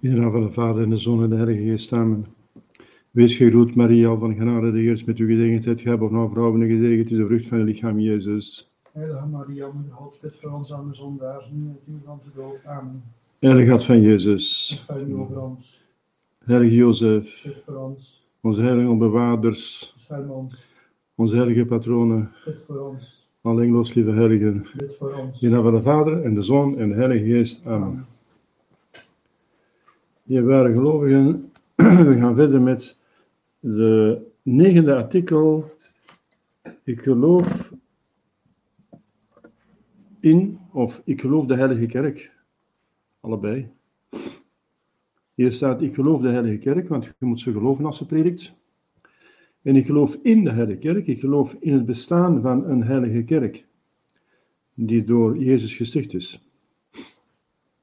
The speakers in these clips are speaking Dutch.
In de naam van de Vader en de Zoon en de Heilige Geest, amen. Wees gegroet, Maria, van genade, de Heer is met uw gezegenheid. Gij hebt nou vrouwen en gezegend is de vrucht van uw lichaam, Jezus. Heilige Maria, moeder God, bid voor ons aan de zondaars, nu en het uur van onze dood. Amen. Heilige Hart van Jezus, Bid voor u over ons, Heilige Jozef, bid voor ons, onze heilige bewaarders, bescherm ons, onze heilige patronen, bid voor ons, alle lieve heiligen. bid voor ons. In de naam van de Vader en de Zoon en de Heilige Geest, amen. Dierbare gelovigen, we gaan verder met de negende artikel. Ik geloof in, of ik geloof de Heilige Kerk. Allebei. Hier staat, ik geloof de Heilige Kerk, want je moet ze geloven als ze predikt. En ik geloof in de Heilige Kerk, ik geloof in het bestaan van een Heilige Kerk, die door Jezus gesticht is.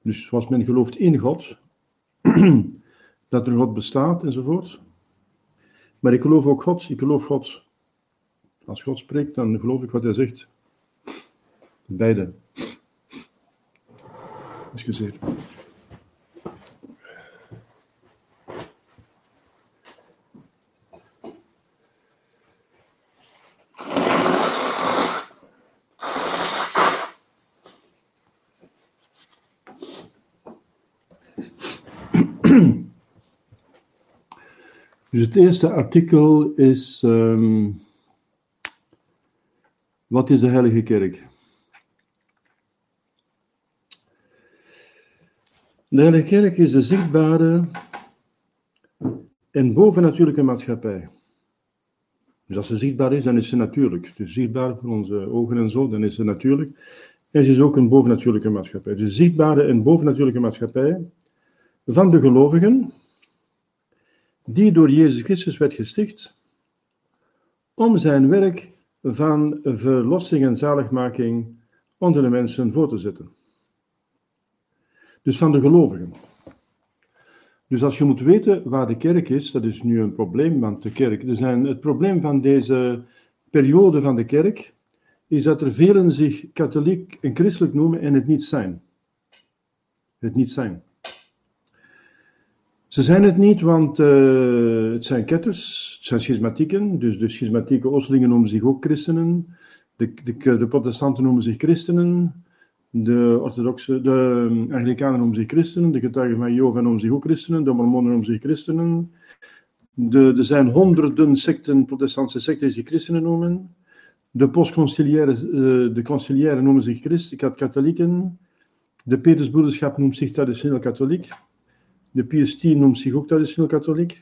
Dus zoals men gelooft in God, dat er God bestaat enzovoort. Maar ik geloof ook God, ik geloof God. Als God spreekt, dan geloof ik wat hij zegt. Beide. Excuseer. Dus het eerste artikel is: ehm, Wat is de Heilige Kerk? De Heilige Kerk is de zichtbare en bovennatuurlijke maatschappij. Dus als ze zichtbaar is, dan is ze natuurlijk. Dus zichtbaar voor onze ogen en zo, dan is ze natuurlijk. En ze is ook een bovennatuurlijke maatschappij. Dus zichtbare en bovennatuurlijke maatschappij van de gelovigen, die door Jezus Christus werd gesticht, om zijn werk van verlossing en zaligmaking onder de mensen voor te zetten. Dus van de gelovigen. Dus als je moet weten waar de kerk is, dat is nu een probleem, want de kerk, er het probleem van deze periode van de kerk, is dat er velen zich katholiek en christelijk noemen en het niet zijn. Het niet zijn. Ze zijn het niet, want uh, het zijn ketters, het zijn schismatieken, dus de schismatieke Oosterlingen noemen zich ook christenen, de, de, de protestanten noemen zich christenen, de orthodoxe, de anglikanen noemen zich christenen, de getuigen van Jehovah noemen zich ook christenen, de mormonen noemen zich christenen. Er zijn honderden secten, protestantse secten die zich christenen noemen. De postconciliaire, uh, de conciliaire noemen zich christen, katholieken. De Petersbroederschap noemt zich traditioneel katholiek. De X noemt zich ook traditioneel katholiek.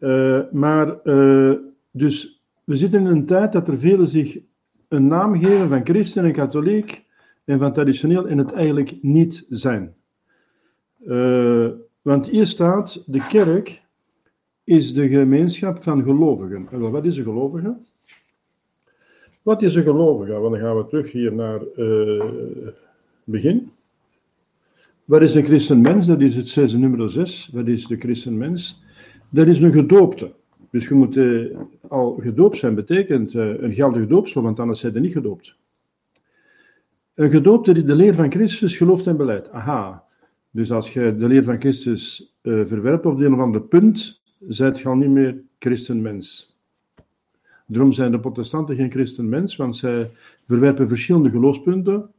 Uh, maar, uh, dus, we zitten in een tijd dat er velen zich een naam geven van christen en katholiek en van traditioneel en het eigenlijk niet zijn. Uh, want hier staat, de kerk is de gemeenschap van gelovigen. En wat is een gelovige? Wat is een gelovige? Want dan gaan we terug hier naar het begin. Wat is een christenmens? Dat is het zesde nummer 6. Wat is de christenmens? Dat is een gedoopte. Dus je moet uh, al gedoopt zijn, betekent uh, een geldige doopsel, want anders zijn je niet gedoopt. Een gedoopte die de leer van Christus gelooft en beleidt. Aha. Dus als je de leer van Christus uh, verwerpt op de een of punt, zijt je al niet meer christenmens. Daarom zijn de protestanten geen christenmens, want zij verwerpen verschillende geloofspunten.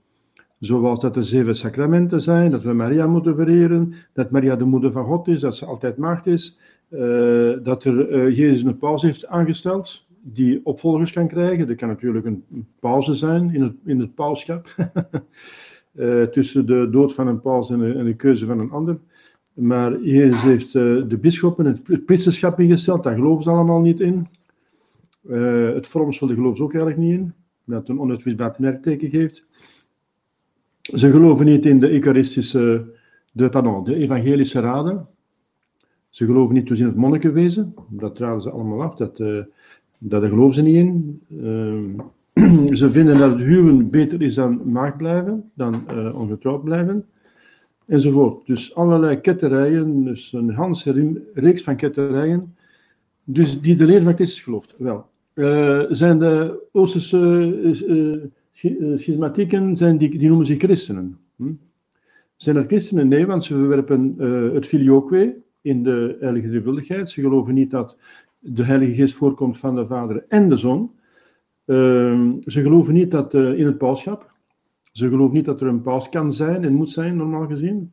Zoals dat er zeven sacramenten zijn, dat we Maria moeten vereren, dat Maria de moeder van God is, dat ze altijd maagd is, uh, dat er uh, Jezus een paus heeft aangesteld, die opvolgers kan krijgen. Dat kan natuurlijk een pauze zijn in het, in het pauschap, uh, tussen de dood van een paus en de, en de, keuze van een ander. Maar Jezus heeft de bisschoppen het, het priesterschap ingesteld, daar geloven ze allemaal niet in. het vormsel geloven ze ook eigenlijk niet in, dat een onuitwisbaar merkteken geeft. Ze geloven niet in de eucharistische, de, pardon, de evangelische raden. Ze geloven niet dus in het monnikenwezen. Dat raden ze allemaal af. Dat, uh, dat geloven ze niet in. Uh, ze vinden dat het huwen beter is dan maagd blijven, dan uh, ongetrouwd blijven. Enzovoort. Dus allerlei ketterijen, dus een hele reeks van ketterijen. Dus die de leer van Christus gelooft. Wel, zijn de Oosterse schismatieken zijn die, die noemen zich christenen. Hm? Zijn dat christenen? Nee, want ze verwerpen uh, het filioque in de heilige drievuldigheid. Ze geloven niet dat de Heilige Geest voorkomt van de Vader en de Zoon. Uh, ze geloven niet dat uh, in het pauschap. Ze geloven niet dat er een paus kan zijn en moet zijn, normaal gezien.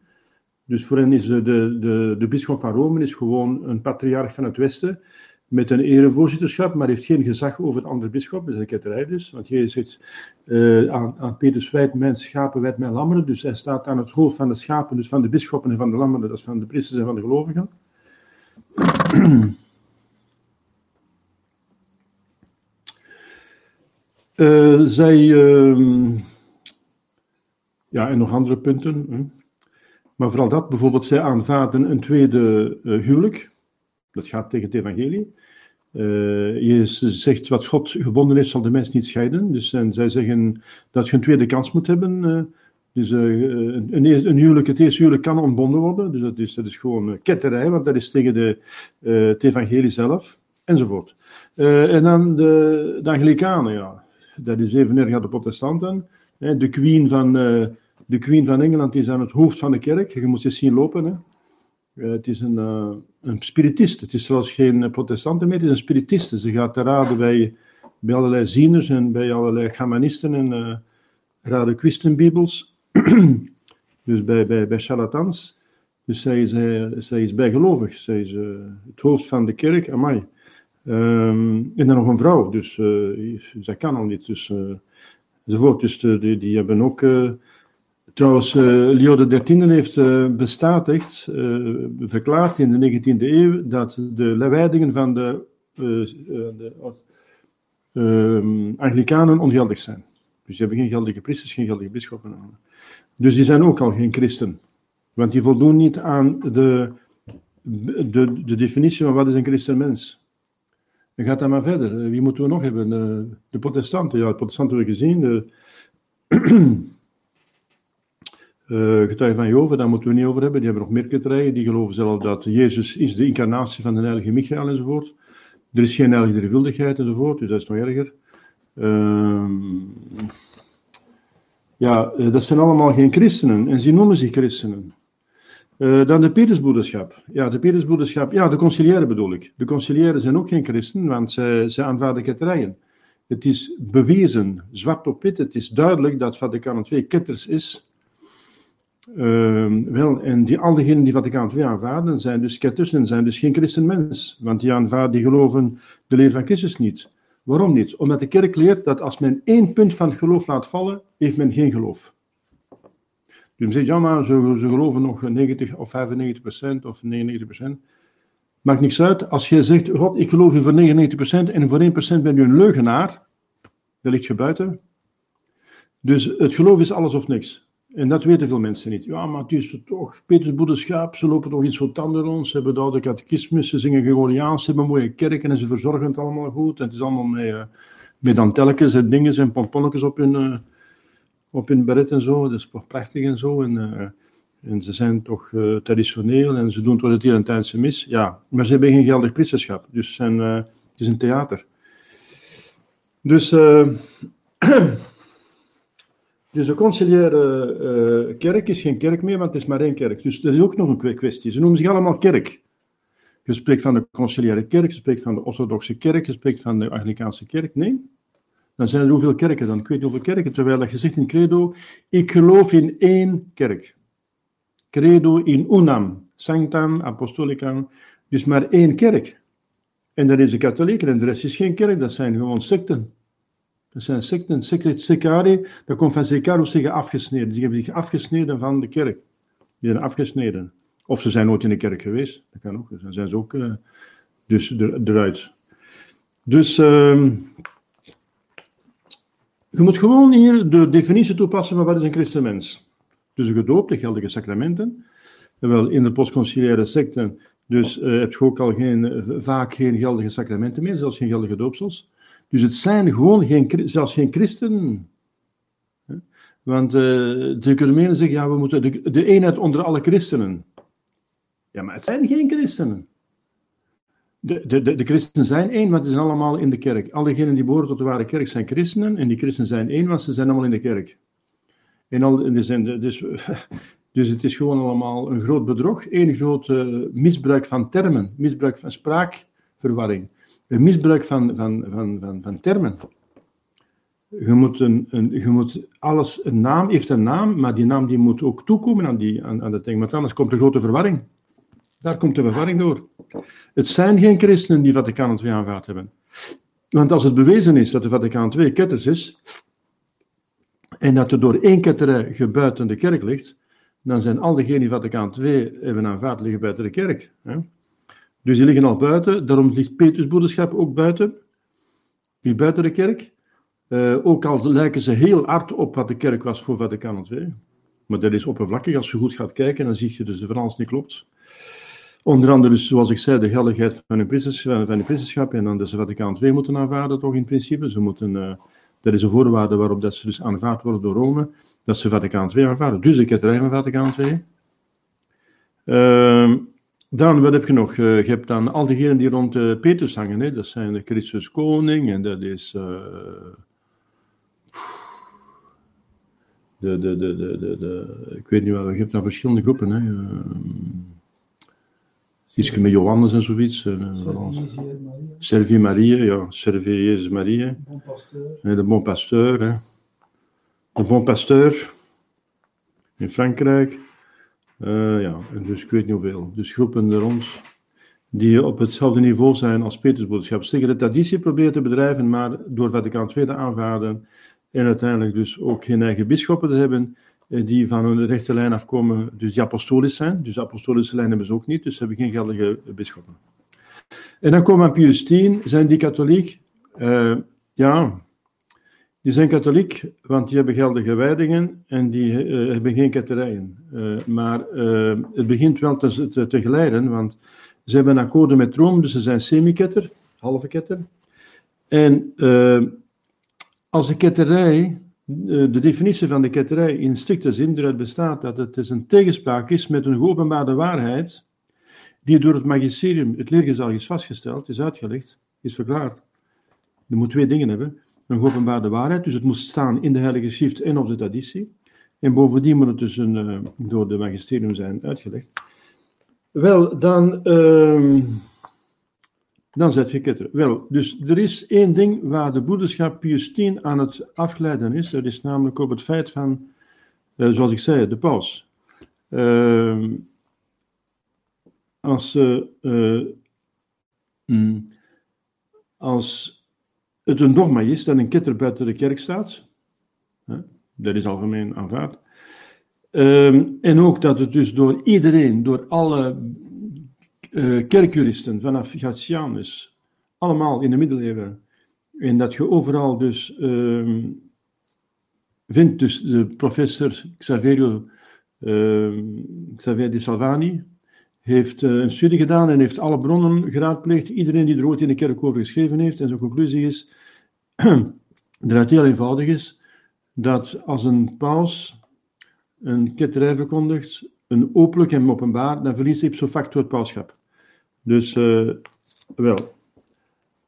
Dus voor hen is de, de, de, de van Rome is gewoon een patriarch van het Westen met een erevoorzitterschap, maar heeft geen gezag over de andere bisschop. Dat is een ketterij dus. Want Jezus zegt uh, aan, aan Petrus, wijd mijn schapen, wijd mijn lammeren. Dus hij staat aan het hoofd van de schapen, dus van de bisschoppen en van de lammeren, dat is van de priesters en van de gelovigen. Uh, zij, uh, ja, en nog andere punten. Maar vooral dat, bijvoorbeeld, zij aanvaarden een tweede uh, huwelijk. Dat gaat tegen het evangelie. Uh, Jezus zegt, wat God gebonden heeft, zal de mens niet scheiden. Dus en zij zeggen dat je een tweede kans moet hebben. Uh, dus een, een, huwelijk, het eerste huwelijk kan ontbonden worden. Dus dat is, dat is gewoon ketterij, want dat is tegen de, het evangelie zelf. Enzovoort. en dan de, de Anglikanen, ja dat is even erg aan de protestanten. De queen, van, eh, de queen van Engeland is aan het hoofd van de kerk. Je moet ze zien lopen. Hè. Eh, het is een, uh, een spiritist. Het is zelfs geen protestant meer, het is een spiritiste. Ze gaat te raden bij, bij allerlei zieners en bij allerlei gamanisten en uh, raden christenbibels. dus bij, bij, bij charlatans. Dus zij, zij, zij is bijgelovig. Zij is het hoofd van de kerk. Amai. Um, en dan nog een vrouw, dus zij kan al niet. Dus, enzovoort. Dus die, die hebben ook. Trouwens, Leo XIII heeft bestatigd, verklaard in de 19e eeuw, dat de wijdingen van de, de ehm, Anglikanen ongeldig zijn. Dus die hebben geen geldige priesters, geen geldige bisschoppen. Dus die zijn ook al geen christen. Want die voldoen niet aan de, de, de definitie van wat is een christen mens. Dan gaat dat maar verder. Eh, wie moeten we nog hebben? De protestanten. Ja, de protestanten hebben we gezien. De uh, getuigen van Jehovah, daar moeten we niet over hebben. Die hebben nog meer ketterijen. Die geloven zelf dat Jezus is de incarnatie van de heilige Michael enzovoort. Er is geen heilige drievuldigheid enzovoort, dus dat is nog erger. Uh, ja, eh, dat zijn allemaal geen christenen. En ze noemen zich christenen. Uh, dan de Petersbroederschap. Ja, de Petersbroederschap, ja, de conciliëren bedoel ik. De conciliëren zijn ook geen christen, want ze, ze aanvaarden ketterijen. Het is bewezen, zwart op wit, het is duidelijk dat Vaticaan II ketters is. Uh, wel, en die, al diegenen die Vaticaan II aanvaarden, zijn dus ketters en zijn dus geen christenmens. Want die aanvaarden, die geloven de leer van Christus niet. Waarom niet? Omdat de kerk leert dat als men één punt van geloof laat vallen, heeft men geen geloof. Dus zegt, ja, maar ze, geloven nog 90 of 95 procent of 99 procent. Maakt niks uit. Als je zegt, God, ik geloof u voor 99 procent en voor 1 procent ben u een leugenaar, dan ligt je buiten. Dus het geloof is alles of niks. En dat weten veel mensen niet. Ja, maar het is toch, Petersbroederschap, ze lopen toch iets zo tanden rond, ze hebben de catechismus, ze zingen Gregoriaans, ze hebben mooie kerken en ze verzorgen het allemaal goed. En het is allemaal met, uh, met dantelletjes en dingen en pomponnetjes op hun, uh, op hun beret en zo. Dat is toch prachtig en zo. En, uh, en ze zijn toch traditioneel en ze doen toch het tijdse mis. Ja, maar ze hebben geen geldig priesterschap. Dus zijn, het is een theater. Dus, dus de conciliaire kerk is geen kerk meer, want het is maar één kerk. Dus dat is ook nog een kwestie. Ze noemen zich allemaal kerk. Je spreekt van de conciliaire kerk, je spreekt van de orthodoxe kerk, je spreekt van de Anglikaanse kerk. Nee, dan zijn er hoeveel kerken dan? Ik weet niet hoeveel kerken, terwijl je zegt in credo, ik geloof in één kerk. Credo in unam, sanctam, apostolicam, dus maar één kerk. En dat is de katholieken en de rest is geen kerk, dat zijn gewoon secten. Dat zijn secten, secari, dat komt van secaro zeggen afgesneden. Die hebben zich afgesneden van de kerk. Die zijn afgesneden. Of ze zijn nooit in de kerk geweest, dat kan ook. Dan zijn ze ook uh, dus eruit. Dus... Uh, je moet gewoon hier de definitie toepassen van wat is een christenmens. Dus een gedoopte geldige sacramenten. Terwijl in de postconciliaire secten dus uh, heb je ook al geen, uh, vaak geen geldige sacramenten meer, zelfs geen geldige doopsels. Dus het zijn gewoon geen, zelfs geen christenen. Want uh, de economieën zeggen, ja, we moeten de, de eenheid onder alle christenen. Ja, maar het zijn geen christenen. De, de, de, de christenen zijn één, want ze zijn allemaal in de kerk. Al diegenen die behoren tot de ware kerk zijn christenen. En die christenen zijn één, want ze zijn allemaal in de kerk. En al, dus, Dus het is gewoon allemaal een groot bedrog, één groot eh, misbruik van termen, misbruik van spraakverwarring, een misbruik van, van, van, van, van termen. Je moet, een, moet alles, een naam heeft een naam, maar die naam die moet ook toekomen aan, die, aan, aan dat ding, want anders komt er grote verwarring. Daar komt de verwarring door. Het zijn geen christenen die Vaticaan II aanvaard hebben. Want als het bewezen is dat de Vaticaan II ketters is, en dat er door één ketterij gebuiten de kerk ligt, dan zijn al diegenen die Vaticaan II hebben aanvaard, liggen buiten de kerk. Hè? Dus die liggen al buiten, daarom ligt Petrusbroederschap ook buiten, die buiten de kerk. Uh, ook al lijken ze heel hard op wat de kerk was voor Vaticaan II. Maar dat is oppervlakkig. Als je goed gaat kijken, dan zie je dus de verhaal niet klopt. Onder andere, dus, zoals ik zei, de geldigheid van een van en dan de Vaticaan II moeten aanvaarden, toch in principe. Ze moeten, uh, dat is een voorwaarde waarop dat ze dus aanvaard worden door Rome, dat ze Vaticaan II aanvaarden. Dus ik het van Vaticaan II. Uh, dan, wat heb je nog? Uh, je hebt dan al diegenen die rond uh, Petrus hangen. Hè? Dat zijn de Christus Koning en dat is... De, de, de, de, de, de, ik weet niet wel, je hebt dan verschillende groepen. Hè? Iets met Johannes en zoiets. Servie Marie, ja. Servie Jezus. En de Bon Pasteur. Hè. De Bon Pasteur. In Frankrijk. Uh, ja, dus ik weet niet hoeveel. Dus groepen er. Die op hetzelfde niveau zijn als Petersboodschap. Zeggen de traditie proberen te bedrijven, maar door Vaticaan II te aanvaarden. En uiteindelijk dus ook geen eigen bisschoppen te hebben eh, die van een rechte lijn afkomen, dus die apostolisch zijn. Dus apostolische lijn hebben ze ook niet, dus ze hebben geen geldige bisschoppen. En dan komen aan Pius X, zijn die katholiek? Uh, ja, die zijn katholiek, want die hebben geldige wijdingen en die uh, hebben geen ketterijen. Uh, maar het begint wel te, te, geleiden, want ze hebben een akkoord met Rome, dus ze zijn semi-ketter, halve ketter. En als de ketterij de definitie van de ketterij in strikte zin eruit bestaat dat het dus een tegenspraak is met een geopenbaarde waarheid die door het magisterium, het leergezag is vastgesteld, is uitgelegd, is verklaard. Je moet twee dingen hebben. Een geopenbaarde waarheid, dus het moet staan in de Heilige Schrift en op de traditie. En bovendien moet het dus een, uh, door de magisterium zijn uitgelegd. Wel, dan... Uh, dan zet je ketter. Wel, dus er is één ding waar de boederschap Pius X aan het afgeleiden is. Dat is namelijk op het feit van, uh, zoals ik zei, de paus. Uh, als, uh, mm, als het een dogma is dat een ketter buiten de kerk staat, dat is algemeen aanvaard, ehm, en ook dat het dus door iedereen, door alle uh, kerkjuristen vanaf Gatianus, allemaal in de middeleeuwen. En dat je overal dus uh, vindt, dus de professor Xaverio uh, Xavier de Salvani heeft uh, een studie gedaan en heeft alle bronnen geraadpleegd. Iedereen die er ooit in de kerk over geschreven heeft. En zijn conclusie is, dat heel eenvoudig is, dat als een paus een ketterij verkondigt, een openlijk en openbaar, dan verliest ipso facto het pauschap. Dus, uh, wel,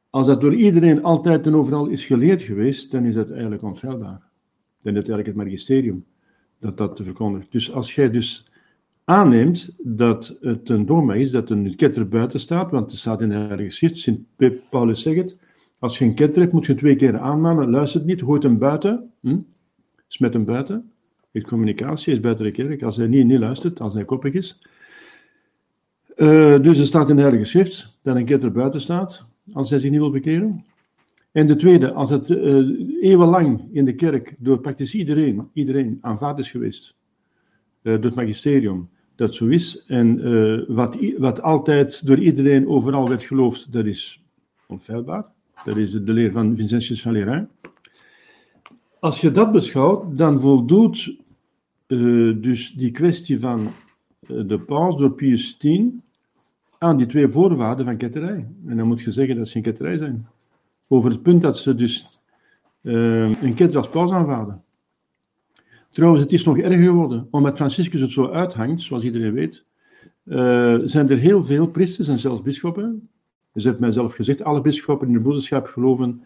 als dat door iedereen altijd en overal is geleerd geweest, dan is dat eigenlijk onfeilbaar. Dan is het eigenlijk het magisterium dat dat verkondigt. Dus als jij dus aanneemt dat het een dogma is, dat een ketter buiten staat, want het staat in de Heilige Schrift, Sint Paulus zegt het, als je een ketter hebt, moet je twee keer aanmanen, luistert niet, gooit hem buiten, hm? smet hem buiten, heeft communicatie, is buiten de kerk, als hij niet, niet luistert, als hij koppig is, uh, dus er staat in de Heilige Schrift dat een ketter buiten staat, als hij zich niet wil bekeren. En de tweede, als het uh, eeuwenlang in de kerk door praktisch iedereen, iedereen aanvaard is geweest, uh, door het magisterium, dat zo is. En wat, wat altijd door iedereen overal werd geloofd, dat is onfeilbaar. Dat is de leer van Vincentius van Lerain. Als je dat beschouwt, dan voldoet dus die kwestie van de paus door Pius X aan die twee voorwaarden van ketterij. En dan moet je zeggen dat ze geen ketterij zijn. Over het punt dat ze dus uh, een ketter als paus aanvaarden. Trouwens, het is nog erger geworden. Omdat Franciscus het zo uithangt, zoals iedereen weet, zijn er heel veel priesters en zelfs bisschoppen. Dus heeft mij zelf gezegd, alle bisschoppen in de broederschap geloven,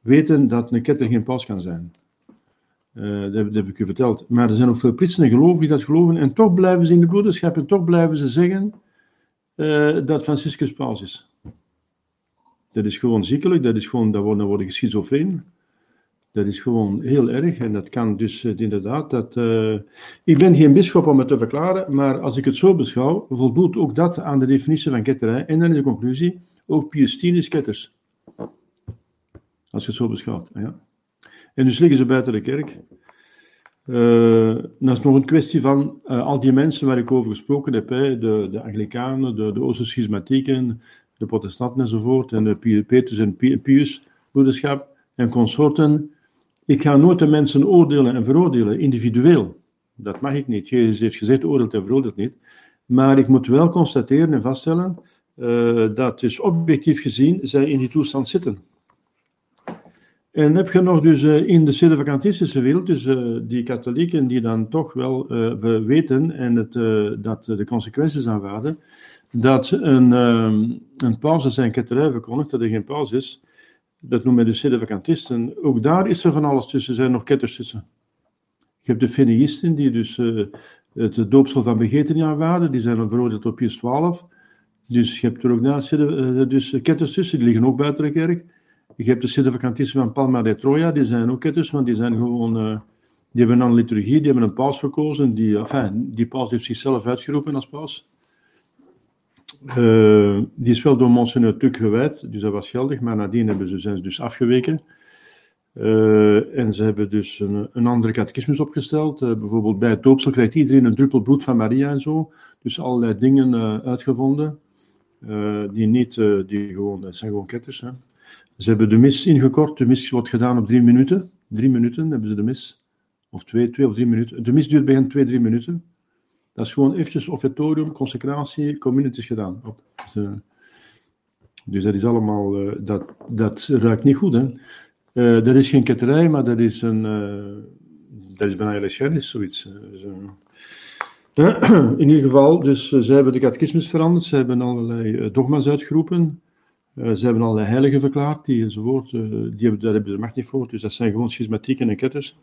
weten dat een ketter geen paus kan zijn. Uh, dat, dat, heb ik u verteld. Maar er zijn ook veel priesters en gelovigen die dat geloven. En toch blijven ze in de broederschap en toch blijven ze zeggen uh, dat Franciscus paus is. Dat is gewoon ziekelijk, dat is gewoon, dat worden, worden schizofreen. Dat is gewoon heel erg en dat kan dus uh, inderdaad. Dat, ik ben geen bischop om het te verklaren, maar als ik het zo beschouw, voldoet ook dat aan de definitie van ketterij. En dan is de conclusie, ook Pius is ketters. Als je het zo beschouwt. Ja. En dus liggen ze buiten de kerk. Uh, dat is nog een kwestie van uh, al die mensen waar ik over gesproken heb, hè, de, de Anglikanen, de, de Oosterschismatieken, de protestanten enzovoort, en de Petrus en Pius broederschap en consorten. Ik ga nooit de mensen oordelen en veroordelen, individueel. Dat mag ik niet. Jezus heeft gezegd, oordeelt en veroordeelt niet. Maar ik moet wel constateren en vaststellen uh, dat dus objectief gezien zij in die toestand zitten. En heb je nog dus uh, in de sedevacantistische wereld, dus uh, die katholieken die dan toch wel uh, weten en het, dat de consequenties aanvaarden, dat een, een pauze zijn ketterij verkondigt, dat er geen pauze is, dat noemen we de sedevacantisten. Ook daar is er van alles tussen, zijn nog ketters tussen. Je hebt de Feneïsten die dus het doopsel van begeten niet aanvaarden, die zijn veroordeeld op Pius 12. Dus je hebt er ook naast dus ketters tussen, die liggen ook buiten de kerk. Je hebt de sedevacantisten van Palma de Troja, die zijn ook ketters, want die zijn gewoon... Uh, die hebben een liturgie, die hebben een paus verkozen. Die, enfin, die paus heeft zichzelf uitgeroepen als paus. Die is wel door Monseigneur Tuk gewijd, dus dat was geldig, maar nadien hebben ze, zijn ze dus afgeweken. En ze hebben dus een, een andere catechismus opgesteld. Bijvoorbeeld bij het doopsel krijgt iedereen een druppel bloed van Maria en zo. Dus allerlei dingen uitgevonden. Die niet, die gewoon, dat zijn gewoon ketters. Hè. Ze hebben de mis ingekort. De mis wordt gedaan op drie minuten. Drie minuten hebben ze de mis. Of twee, twee of drie minuten. De mis duurt bij twee, drie minuten. Dat is gewoon eventjes offertorium, consecratie, communities gedaan. Dus, uh, dus, dat is allemaal, dat, dat ruikt niet goed. Hè? Dat is geen ketterij, maar dat is een, dat is bijna is zoiets. Dus, in ieder geval, dus zij hebben de catechismus veranderd, ze hebben allerlei dogma's uitgeroepen. Uh, ze hebben allerlei heiligen verklaard, die enzovoort. Die hebben, daar hebben ze macht niet voor. Dus dat zijn gewoon schismatieken en ketters.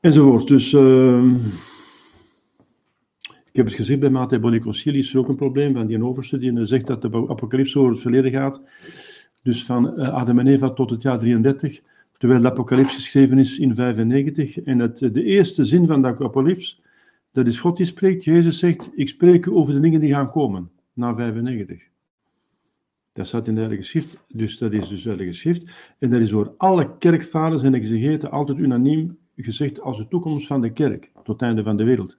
Enzovoort. Dus uh, ik heb het gezien bij Mate Boniconcili is er ook een probleem van die overste die zegt dat de apocalypse over het verleden gaat. Dus van Adam en Eva tot het jaar 33. Terwijl de apocalypse geschreven is in 95. En het, de eerste zin van de apocalypse, dat is God die spreekt. Jezus zegt, ik spreek over de dingen die gaan komen. Na 95. Dat staat in de Heilige Schrift, dus dat is dus de Heilige Schrift. En dat is door alle kerkvaders en exegeten altijd unaniem gezegd als de toekomst van de kerk, tot het einde van de wereld.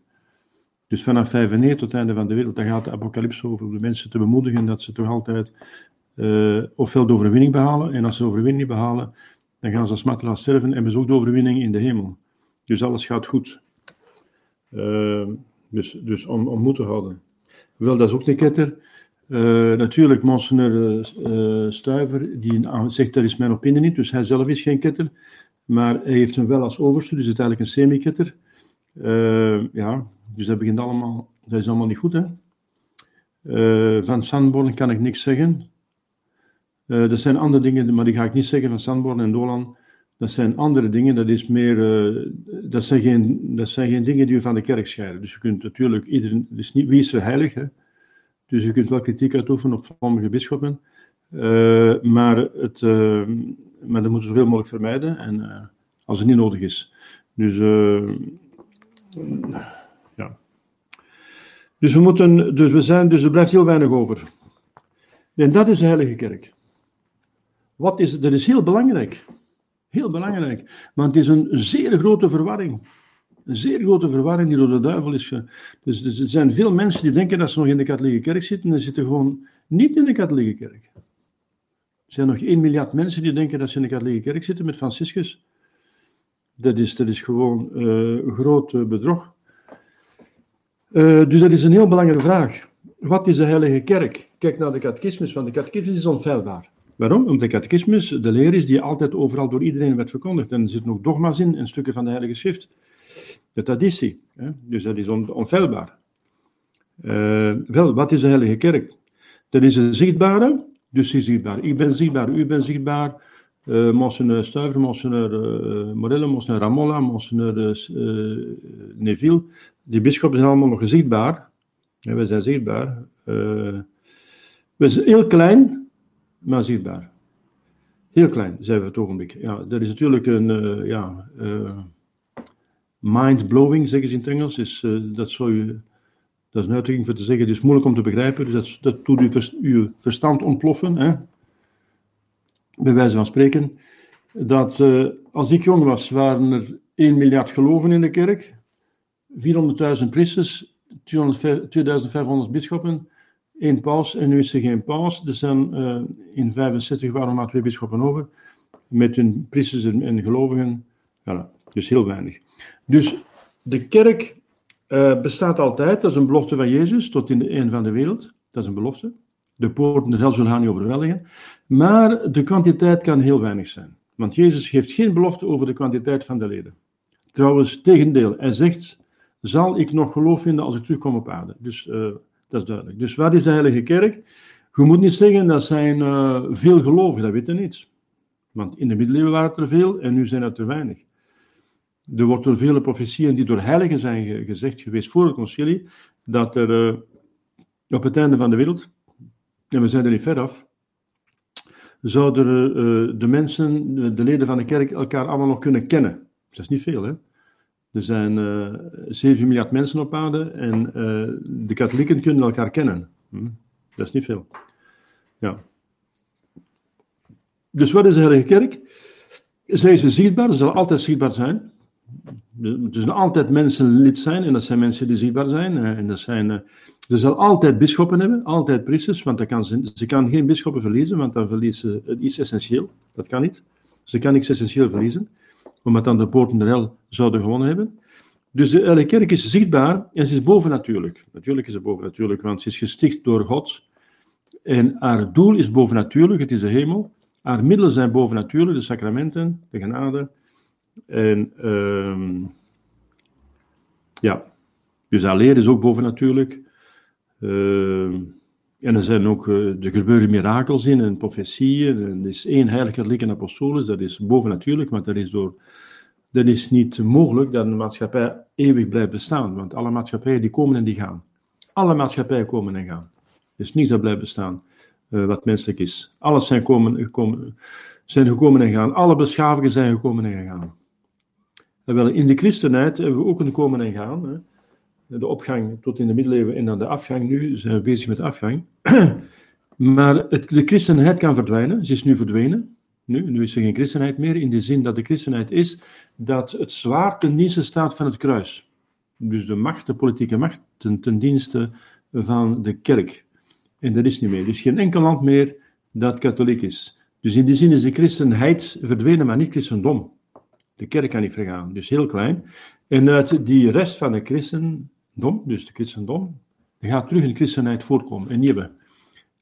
Dus vanaf 95 tot het einde van de wereld, dan gaat de apocalypse over om de mensen te bemoedigen dat ze toch altijd uh, ofwel de overwinning behalen, en als ze de overwinning behalen, dan gaan ze als martelaar sterven en ook de overwinning in de hemel. Dus alles gaat goed. Uh, dus, dus om, om moed te houden. Wel, dat is ook een ketter. Uh, natuurlijk, Monsignor uh, Stuiver, die zegt dat is mijn opinie niet, dus hij zelf is geen ketter, maar hij heeft hem wel als overste, dus het is eigenlijk een semi-ketter. Uh, ja, dus dat begint allemaal, dat is allemaal niet goed, hè. van Sanborn kan ik niks zeggen. Dat zijn andere dingen, maar die ga ik niet zeggen van Sanborn en Dolan. Dat zijn andere dingen, dat is meer, dat, zijn geen, dat zijn geen dingen die we van de kerk scheiden. Dus je kunt natuurlijk, iedereen, dus niet, wie is er heilig. Dus je kunt wel kritiek uitoefenen op sommige bisschoppen, uh, maar, het, uh, maar dat moeten we zoveel mogelijk vermijden en, uh, als het niet nodig is. Dus, ja. Dus we moeten, dus we zijn, dus er blijft heel weinig over. En dat is de Heilige Kerk. Wat is, dat is heel belangrijk. Heel belangrijk. Want het is een zeer grote verwarring. Een zeer grote verwarring die door de duivel is. Dus, dus, er zijn veel mensen die denken dat ze nog in de katholieke kerk zitten en zitten gewoon niet in de katholieke kerk. Er zijn nog 1 miljard mensen die denken dat ze in de katholieke kerk zitten met Franciscus. Dat is, dat is gewoon uh, groot uh, bedrog. Uh, dus dat is een heel belangrijke vraag. Wat is de heilige kerk? Kijk naar de catechismus, want de catechismus is onfeilbaar. Waarom? Omdat de catechismus de leer is die altijd overal door iedereen werd verkondigd. En er zitten nog dogma's in en stukken van de heilige schrift de traditie. Hè? Dus dat is on, onfeilbaar. Uh, wel, wat is de Heilige Kerk? Dat is een zichtbare, dus is zichtbaar. Ik ben zichtbaar, u bent zichtbaar, uh, Monseigneur Stuiver, Monseigneur uh, Morelle, Monseigneur Ramolla, Monseigneur uh, Neville. Die bisschoppen zijn allemaal nog zichtbaar. Ja, we zijn zichtbaar. we zijn heel klein, maar zichtbaar. Heel klein zijn we het ogenblik. Ja, dat is natuurlijk een ja, mind-blowing, zeggen ze in het Engels. Dus, dat, zou je, dat is een uitdrukking voor te zeggen, het is moeilijk om te begrijpen. Dus dat, dat doet uw, verstand ontploffen. Hè? bij wijze van spreken, dat uh, als ik jong was, waren er 1 miljard geloven in de kerk, 400.000 priesters, 2500 bisschoppen, één paus en nu is er geen paus. Er zijn uh, in 65 waren maar twee bisschoppen over, met hun priesters en gelovigen, dus heel weinig. Dus de kerk uh, bestaat altijd, dat is een belofte van Jezus, tot in de een van de wereld, dat is een belofte. De poorten der hel zullen haar niet overweldigen. Maar de kwantiteit kan heel weinig zijn. Want Jezus geeft geen belofte over de kwantiteit van de leden. Trouwens, tegendeel, hij zegt: Zal ik nog geloof vinden als ik terugkom op aarde? Dus uh, dat is duidelijk. Dus wat is de Heilige Kerk? Je moet niet zeggen dat zijn uh, veel gelovigen, dat weten niet. Want in de middeleeuwen waren het er veel en nu zijn het er weinig. Er wordt door vele profetieën die door heiligen zijn gezegd geweest voor het concilie, dat er uh, op het einde van de wereld en we zijn er niet ver af, zouden uh, de mensen, de leden van de kerk, elkaar allemaal nog kunnen kennen. Dat is niet veel, hè? Er zijn uh, eh, 7 miljard mensen op aarde en uh, de katholieken kunnen elkaar kennen. Hm? Dat is niet veel. Ja. Dus wat is de Heilige Kerk? Zij ze zichtbaar, ze zal altijd zichtbaar zijn. Er zullen altijd mensen lid zijn en dat zijn mensen die zichtbaar zijn. En dat zijn ze zal altijd bisschoppen hebben, altijd priesters, want dan kan ze, kan geen bisschoppen verliezen, want dan verliest ze iets essentieel. Dat kan niet. Ze kan niets essentieel verliezen, omdat dan de poorten der hel zouden gewonnen hebben. Dus de hele kerk is zichtbaar en ze is bovennatuurlijk. Natuurlijk is ze bovennatuurlijk, want ze is gesticht door God. En haar doel is bovennatuurlijk, het is de hemel. Haar middelen zijn bovennatuurlijk, de sacramenten, de genade. En uh, ja, dus haar leer is ook bovennatuurlijk. Uh, en er zijn ook, uh, er gebeuren mirakels in en profetieën. Er is één heilige en apostolis, dat is bovennatuurlijk, maar dat is, door, dat is niet mogelijk dat een maatschappij eeuwig blijft bestaan. Want alle maatschappijen die komen en die gaan. Alle maatschappijen komen en gaan. Is niets dat blijft bestaan uh, wat menselijk is. Alles zijn, komen, gekomen, zijn gekomen en gaan. Alle beschavingen zijn gekomen en gegaan. En wel, in de christenheid hebben we ook een komen en gaan. Hè de opgang tot in de middeleeuwen en dan de afgang. Nu zijn we bezig met de afgang. maar het, de christenheid kan verdwijnen. Ze is nu verdwenen. Nu, nu is er geen christenheid meer. In de zin dat de christenheid is dat het zwaar ten dienste staat van het kruis. Dus de macht, de politieke macht, ten, ten dienste van de kerk. En dat is niet meer. Er is geen enkel land meer dat katholiek is. Dus in die zin is de christenheid verdwenen, maar niet christendom. De kerk kan niet vergaan, dus heel klein. En uit die rest van de christen, dom, dus de christendom, gaat terug in de christenheid voorkomen, een nieuwe.